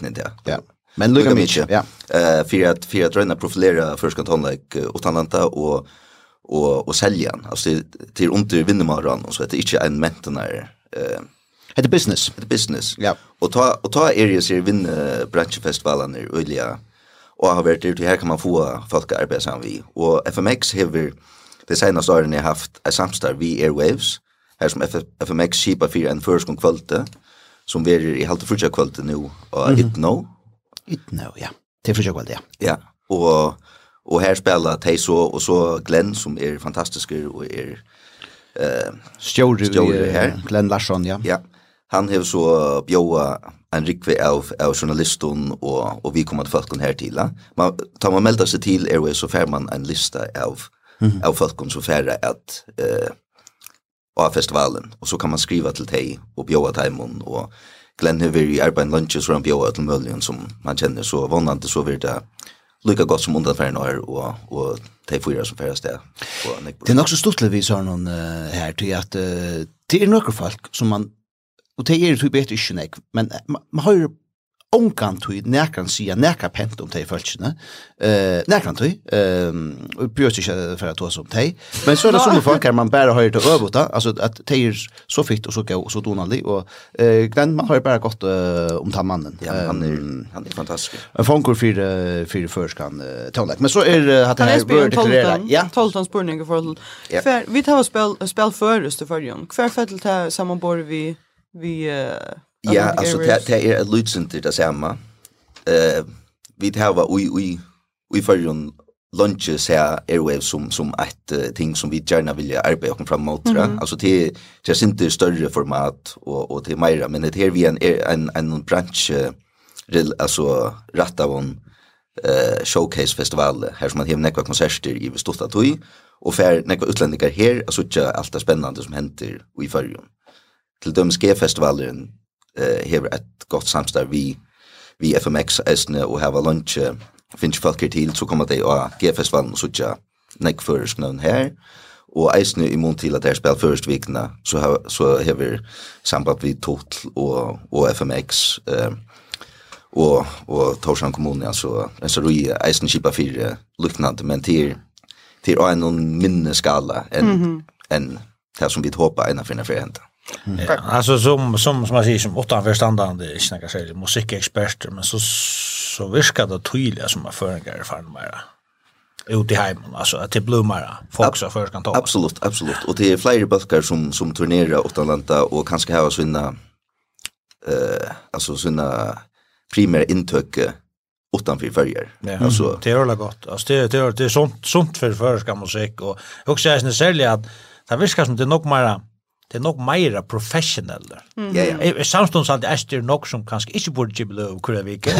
Ni det. Ja. Men lukka mykje, ja. eh för att, för att röna profilera förskant håndlägg utanlanta och och och sälja den. alltså till under vinnermaran och så heter inte en mentor eh heter business ett business ja och ta och ta areas i vinn branschfestivalen i Ulja och har varit det här kan man få folk att arbeta sammen vi och FMX har det senaste åren har haft ett samstarv vi Airwaves här som FMX skipar för en förskon kvällte som vi er i halte frutja kvölde nu, og mm -hmm. Itno. Itno, ja. Til frutja kvölde, ja. Ja, og, og her spela Teiso og så Glenn, som er fantastiske og er eh, uh, stjåre her. Glenn Larsson, ja. Ja, han har så bjóa en rikve av, av journalisten og, og vi kommer til folkene her til. Man, tar man melda seg til Airways så fær man en lista av, mm -hmm. av folkene som færre at... Eh, uh, av festivalen. Og så kan man skriva til teg og bjóa teimon, og Glenn har vært i arbeid lunches hvor han bjóa til møljen som man kjenner, så vannande så vil det lykka godt som undanfæren er, og, og de fyra som færast det. Det er nok så stort vi sa noen uh, her til at uh, det er noen folk som man, og det er jo typ ikke nek, men man, man har jo ongan tui nekan sia neka pent om tei fölkjene. Uh, nekan tui ehm um, bjørst ikkje for at oss om tei. Men så er *laughs* det sånne folk her man bare høyrer til øvota, altså at tei er så fitt og så gau og så donaldig og uh, den man høyrer bare godt uh, om ta mannen. Ja, han er han er fantastisk. En fankur fyrir fyrir førskan uh, tonlek. Men så er uh, at det her bør deklarera. Ja, 12 spurningar for for vi tar spel spel først til førjon. Kvar fettel ta samanbor vi vi uh, Ja, altså det, det er et lydsinter det samme. Eh vi har i, i, i førjen lunches her airwaves som som ett uh, ting som vi gärna vill arbeta och fram mot mm -hmm. alltså det det är inte större format och och till mera men det här vi en en en bransch uh, alltså rätt av en eh uh, showcase festival här som man har några konserter i Stotta Toy och för några utlänningar här alltså det är allt det spännande som händer i förrjun till döms G festivalen eh hevur ett gott samstarv vi vi FMX Esne og hava lunch lunch finns folk til så kommer det att ge festivalen og sådär näck för snön her og Esne i mån til at det spel först vikna så ha så har samband vi total og og FMX eh og, og Torsan kommun so er so är Esne skipa för liknande men til til en någon mindre skala enn mm -hmm. än det som vi hoppar ena för för hända. Mm. Ja, alltså som som som man säger som åtta förståndande inte några säger musikexperter men så så viskar det tydligt som man förgår fan mera ut i hemmen alltså att det blommar folk så först kan ta absolut absolut och det är flera bulkar som som turnerar åt Atlanta och kanske ha sina eh alltså sina primära intök utanför färger. Ja, alltså det är väl gott. Alltså det det är det är sånt sånt för förska musik och också är det sälja att det viskar som det nog mera det er nok meira professioneller. Mm. Ja, ja. Samstånds alt er det nok som kanskje ikke burde ikke bli av kura vike.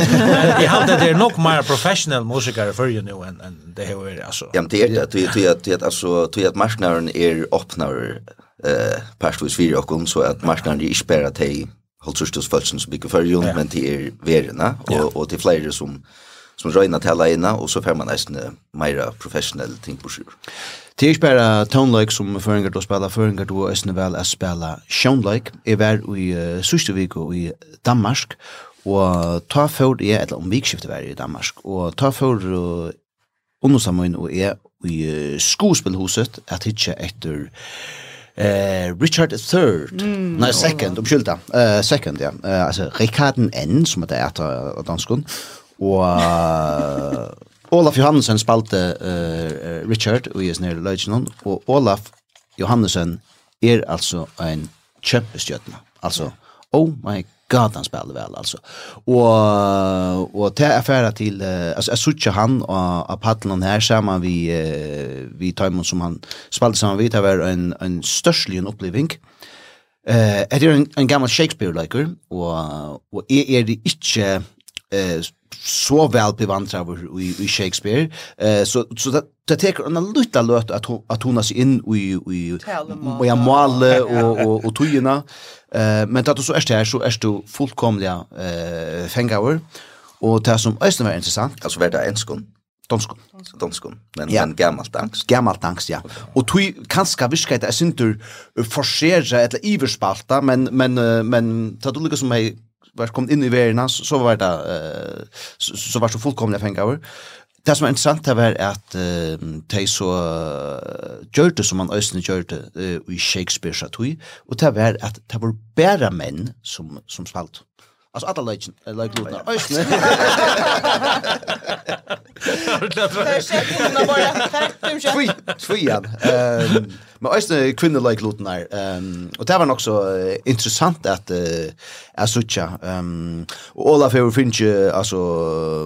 Jeg hadde det er nok meira professionell musikere før jo nå enn en det har vært, altså. Ja, men det er det, tog jeg at, altså, tog jeg at marsnaren er åpnare eh, parstvis fyrir okkon, så at marsnaren er ikke bare til halvtrustus følelsen som bygger før jo, men til er verena, og, og til flere som som røyna til alene, og så får man nesten meira professionell ting på sjur. Det er ikke bare tonelike som føringer til å spille, føringer til å østene vel å spille sjonlike. Jeg var i uh, Søstervik og i Danmark, og ta for jeg, eller om vikskiftet var i Danmark, og ta for uh, undersammen og jeg i uh, skuespillhuset, at hitje etter eh Richard III. Mm, Nei, second, omskylda. Eh uh, second, ja. Eh uh, alltså Rickard N som det är att danskon. Och Olaf Johansen spalte uh, Richard og is nere Løgjenon, og Olaf Johansen er altså en kjempestjøtna. Altså, oh my god, han spiller vel, altså. Og, og til affæra til, uh, altså, jeg sutja han og, og paddelen her sammen vi, uh, vi Taimon som han spalte sammen vi, det var en, en størstlig oppleving. Eh, uh, er en, en gammal Shakespeare-leker, og, og er det ikke eh så väl bevandrad i, i Shakespeare eh så så det det tar en lutta löt att hon att hon sig in i i och jag måle och och och tygna eh men att så är det här så är du fullkomliga eh fängaur och det som östen var intressant alltså var det enskon Donskon. Donskon. Men ja. men gammalt angst. Gammalt angst, ja. Og tui kanska virka det er sindur forsera eller iverspalta, men, men, men ta du lika som hei var kommet inn i verden, så var det, uh, så, så var det så fullkomlig fengaver. Det som er interessant det var at uh, de så uh, gjør det som man østene gjør det uh, i Shakespeare sa tog, og det var at det var bare menn som, som spalt. Altså alle løgene, løgene, løgene, klart det. Det bara fem tjän. Tvi, tvi ja. Ehm men alltså kvinnor like låten där. Ehm och det var också uh, intressant att uh, är sucha. Ehm um, Olaf har finch alltså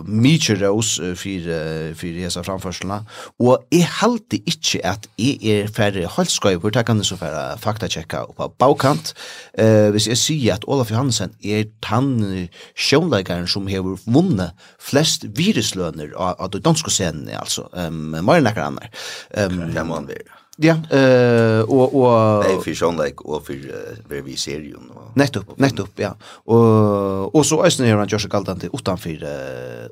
Mitchell Rose för uh, för dessa framförslarna och är halt det inte att är er för halskoj på ta kan så för fakta checka på bakkant. Eh vis är sy att Olaf Johansson är tann showlegaren som har vunnit flest viruslöner av, av det skånsku scenen alltså. Ehm um, mer än några andra. Ehm um, okay. man vill. Ja, eh och och Nej, för Sean Lake och för för vi serien. Nettopp, nettopp, ja. Och och så Östen gör han Josh Galdan till utanför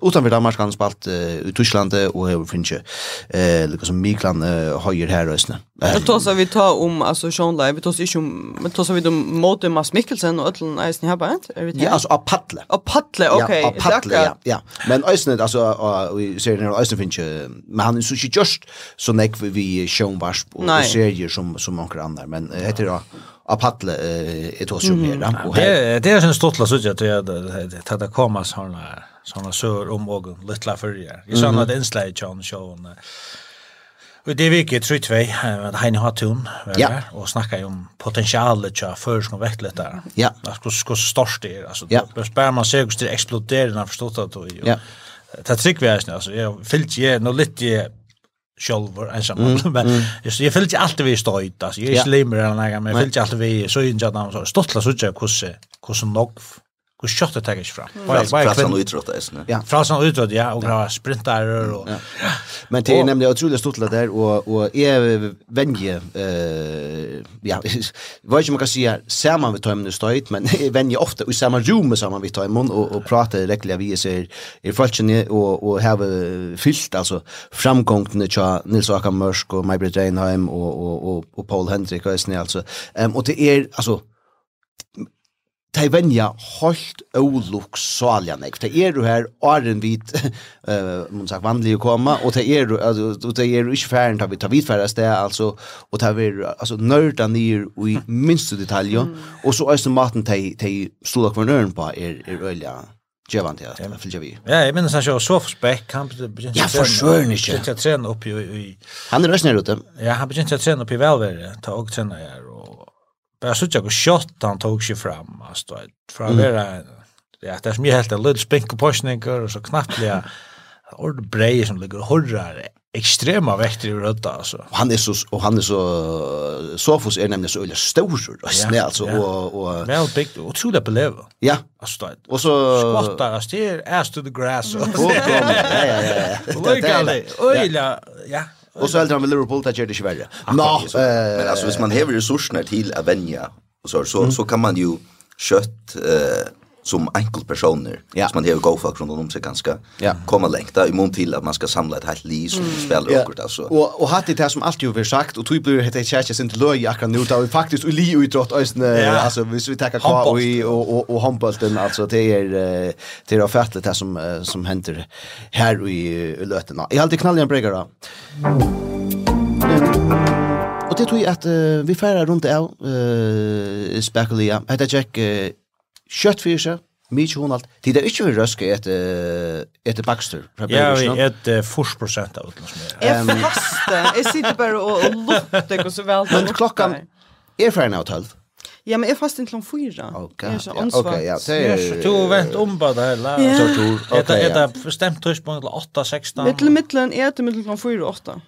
utanför Danmark han spalt i Tyskland och över Finche. Eh Lucas Miklan höjer här Östen. Och då så vi tar om alltså Sean Lake, vi tar så inte om men då så vi då mot Mats Mikkelsen och Ötlen Eisen här bara. Ja, alltså av Patle. På Patle, okej. Av Patle, ja, ja. Men Östen alltså vi ser när Östen Finche, men han är så just så näck vi Sean Wash och Nej. serier som som några andra men äh, heter det av paddle är det också mer och det det är en stottla så att det det det kommer såna såna sör om och lilla förrier. Jag sa att inslag John show Och det är viktigt tror jag att han har ton ja. och snacka om potentialet tja för som vecklet där. Ja. Alltså hur störst det är alltså ja. bär man sig att det exploderar när förstått att och ja. Det trick vi är alltså jag fyllt ju nog lite själva ensam mm, *laughs* men mm. just jag fyllde alltid vi stöjt alltså jag är slimmer eller något men jag fyllde alltid vi så in jag så stottla så jag kusse kusse nog hur kött det tar ikke fra. Fransan utrott det, ja. Fransan utrott, ja, och grava sprintar och Ja. Men det er nemlig utrolig stort det der, og, og jeg venje, uh, ja, *laughs* vad ikke man kan si her, saman vi tøymen støyt, men *laughs* jeg venje ofte i saman rum saman vi tøymen, og, og prater rekkelig vi ser i folkene, og, og heve fyllt, altså, framgångene till Nils Akan Mørsk, og Maybrit Reinheim, og, og, og, og Paul Hendrik, og, altså, um, og det er, altså, de venja holdt oluk saljan ek. Det er jo her åren vit *laughs* uh, man sagt vanlig å komme, og det er jo altså, det er jo ikke færen tar vi tar vidt sted, altså, og det er altså, nørda nir i minste detaljer, og så er maten de, de stod akvar nøren på er, er øyla Jevan til at jeg vi. Ja, jeg minnes han kjører Beck, han begynte ja, for søren ikke. å trene opp i... Han er røsner ute. Ja, han begynte å trene opp i velvære, ta og trene her, bara så jag shot han tog sig fram alltså för att vara ja det är som jag helt en liten spink och pushningar och så knappt ord brej som ligger horrar extrema vekter i rötta alltså. Han är så och han är så Sofus är nämligen så eller stor och snäll alltså och och väl big och det belever. Ja. Alltså det. Och så skottar as till to the grass. Ja ja ja. Oj ja. *laughs* Och så äldre med Liverpool det gör det svärre. Nå, men alltså hvis man häver resurserna till att vänja, så så så kan man ju kött eh som enkelpersoner ja. som man har gått för om sig ganska ja. komma längt där i mån till att man ska samla ett helt liv som mm. spelar ja. akkurat alltså. Och och hatt det som alltid har sagt och tog blir det kjærkje sin löj akkurat nu då vi faktisk och liv utåt ja. alltså hvis vi tenker kvar och och och, og handbollen alltså det är det är fattigt det som som händer här i lötena. Jag alltid knallen en da. Och det tror jeg att uh, vi färrar runt av uh, spekulia. hette check uh, kjøtt fyrir seg, mykje hon alt. Tid er ikkje vi røske et, et bakster fra Bergersen. Ja, et uh, fors prosent av utlån som er. Jeg faste, jeg sitter bare og, og lukter ikke så vel. Men klokkan er ferdig av tølv. Ja, men jeg fast inntil om fyra. Ok, ja, ok, ja. Du vent om på det hele. Ja. Er det bestemt tidspunkt til 8-16? Mittel, mittel, er det mittel om 4-8.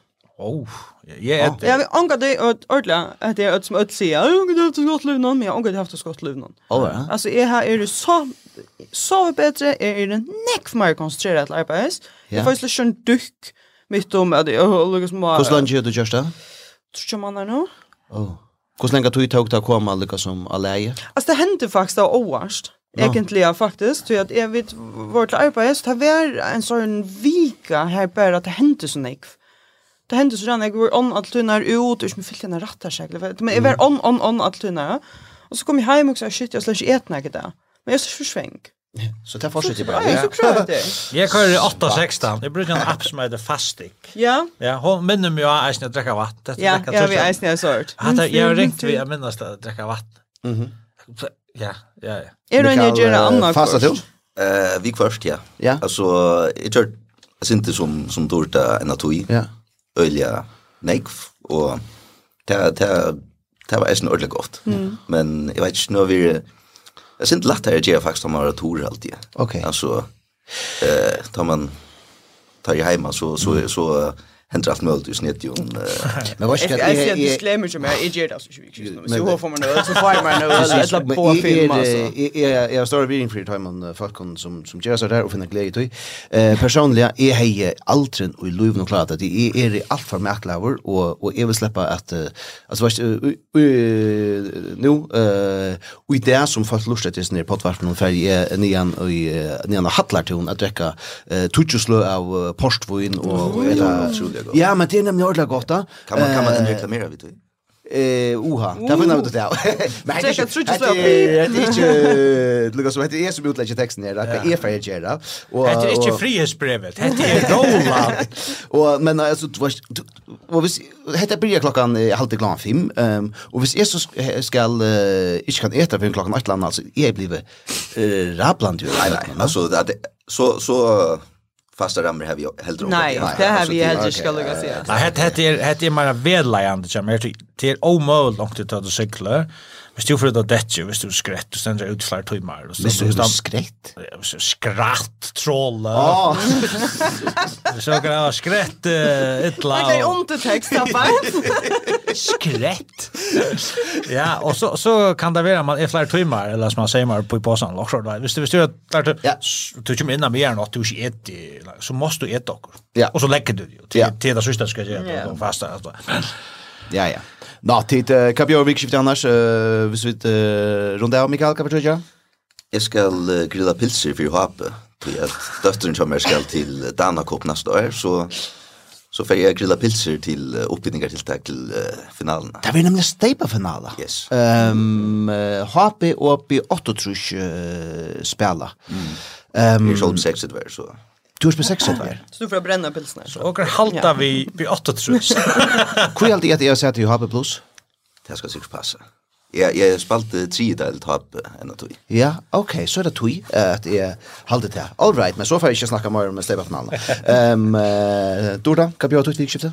Oh, ja, ja. Ja, vi angår det att ordla att det är ett som öll säger. Jag angår det att liv någon, men jag angår det haft skott liv någon. Oh, ja. Altså är här er det så så er är det neck för mer koncentrerat arbets. Det får släcka en dukk mitt om att jag lukas må. Hur länge gör du just det? Tror jag man nu. Oh. Hur länge tog det tog att komma lukas som alleje? Alltså det hendte faktisk då oavst. Egentlig ja, faktisk, så at jeg vet vårt arbeid, så det var en sånn vika her bare at det hendte så ikke det hände så där jag var on att tunnar ut och jag fyllde en rätta segel men jag var on on on att tunnar och så kom jag hem och sa shit jag slash äta något där men jag så försvänk Så det fortsätter bara. Ja, så prøver det. Jeg kører 8-16. Jeg bruker en app som heter Fastic. Ja. Ja, hon minner meg av eisen å drekke vatt. Ja, ja, vi eisen jeg sort. sørt. Jeg har ringt vi å minnes å drekke vatt. Ja, ja, ja. Er du en jeg gjør annet kurs? Fasta til? Vi först ja. Ja. Alltså, jag tror jeg synes det som, som dårlig en atoi. Ja øyla nekv, og det, det, det var eisen ordentlig godt. Mm. Men jeg vet ikke, nå vi, jeg synes lagt her gjør faktisk om aratorer alltid. Ok. Altså, eh, tar man, tar jeg hjemme, så, så, så, så händer allt möjligt i snitt ju. *laughs* Men vad ska det? Jag ser disclaimer som jag är det alltså sjukt. Så hur får meg noe, Så får man det ett lapp på film altså. Jag har står viring for time on Falcon som som gjør seg där och finner glädje i. Eh personligen är hej altren och i Lov klart att det är är allt för mäklaver och och jag vill släppa att alltså vad nu eh och det som folk lustigt är snär på tvärs med färg är nian och nian har hattlar till att dricka tutjuslö av Porsche och och eller det gott. Ja, men det är nämligen ordentligt gott. Kan man, kan man den reklamera vid *laughs* det? Eh, uha, det var något det. Men det är inte det är inte Lucas som heter är som utlägger texten här. Det är för att göra. Och det är inte frihetsbrevet. Det är Roland. *laughs* Och men alltså du vet vad vis heter börja klockan halv till klockan 5. Ehm och vis är så skall ich kan äta för klockan 8 alltså är blivit eh rabland ju. Nej, nej. Alltså det så så fasta rammer har vi helt roligt. Nej, det har vi helt ska lugga sig. Nej, det heter det är mera vedlejande som är till omöjligt långt att cykla. Hvis du får det dette, hvis du skrett, du stender ut flere timer. Hvis du er skrett? Hvis du skratt, tråle. Så Hvis du har skrett, ytla. Det er undertekst, da, *laughs* Skrett? Ja, og så, så kan det være man er flere timer, eller som man sier man på i påsen, hvis du, hvis du er flere timer, du kommer inn av mer enn at du ikke etter, så måste du ette okkur. Ja. Og så legger du det jo, til, til det siste skal jeg gjøre, fasta. Ja, ja. Nå, tid, uh, hva bjør vikskiftet annars? Uh, hvis vi uh, runder av, Mikael, hva bjør jeg? Jeg skal uh, grilla pilser for Johape. Døtteren kommer skal til Danakop neste år, så så får jag grilla pilser till uh, uppbindningar till till uh, finalen. Det blir nämligen steipa finala. Yes. Ehm um, HP og B8 tror uh, spela. Mm. Ehm um, Det sex det var så. Du er spist 6 år. Så du får bränna pilsner. Så åker halta vi vi 8 trus. *laughs* Hvor er det att jag säger att jag har plus? Det ska sig passa. Ja, jag spalte 3 del topp en tog. Ja, okej, så er det tog at jeg hållde det. All right, men så får jag inte snacka mer om Stefan Um, Ehm, Dorda, kan du ta ut vikskiftet?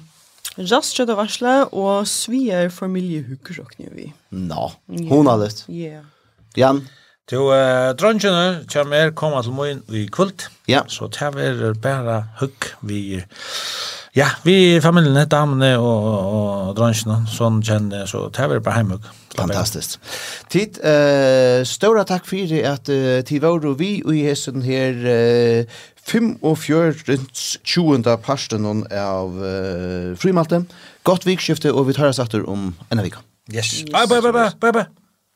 Rast kjøtt og varsle, og svier familiehukker og vi. Nå, hon hun har lyst. Ja. Yeah. Jan? Du, uh, drøngene kommer er komme til morgen i kvult. Ja. Så tar vi bare hugg vi... Ja, vi familiene, damene og, og drøngene, sånn kjenner så tar vi bare hjemme. Fantastisk. Tid, uh, større takk for at uh, tid var vi og i hesten her uh, 45. 20. parsten av uh, Frimalte. Godt vikskifte, og vi tar oss etter om en vika. Yes. yes. Bye, bye, bye, bye, bye, bye.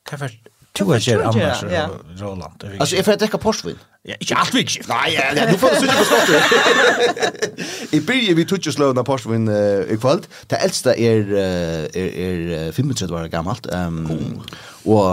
Hva? Du er ju annars Roland. Alltså ifall får dricker portvin. Ja, ikke alt vi skift. Nej, ja, du får sitta på skottet. *laughs* I början vi tog ju av när portvin i kväll. Det äldsta är är är 35 år gammalt. Um, och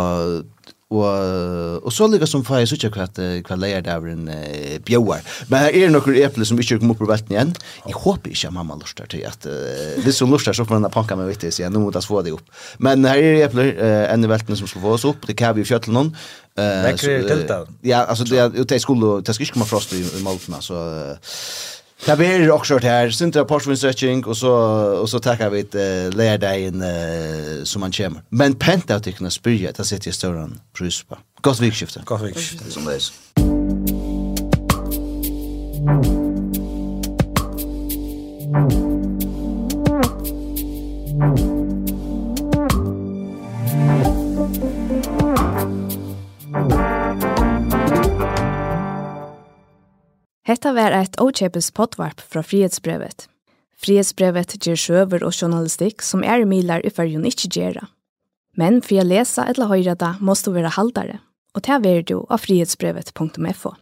Og, og så lika som fag, jeg synes ikke hva, hva leier det er en uh, bjøver. Men her er noen eple som ikke kommer opp på velten igjen. Jeg håper ikke at mamma lurer til at uh, hvis hun lurer så får hun panka meg vitt til siden, nå må jeg få det opp. Men her er eple uh, enn i velten som skal få oss opp, det kan vi i fjøtlen noen. Uh, Vekker er tiltav. Ja, altså det, det, skulle, det skal ikke komme frost i, i malten, Så... Uh, Det blir också det här. Sintra Porsche stretching och så och så tackar vi ett uh, lärdagen uh, som man kommer. Men pent att kunna spyrja, det sitter i större pris på. Gott vikskifte. Gott vikskifte som det är. Mm. Hetta var eit åkjepes potvarp fra frihetsbrevet. Frihetsbrevet ger sjøver og journalistikk som er milar i fyrjun ikkje gjerra. Men for å lesa eller høyra da måste du være haldare, og ta er du av frihetsbrevet.fo.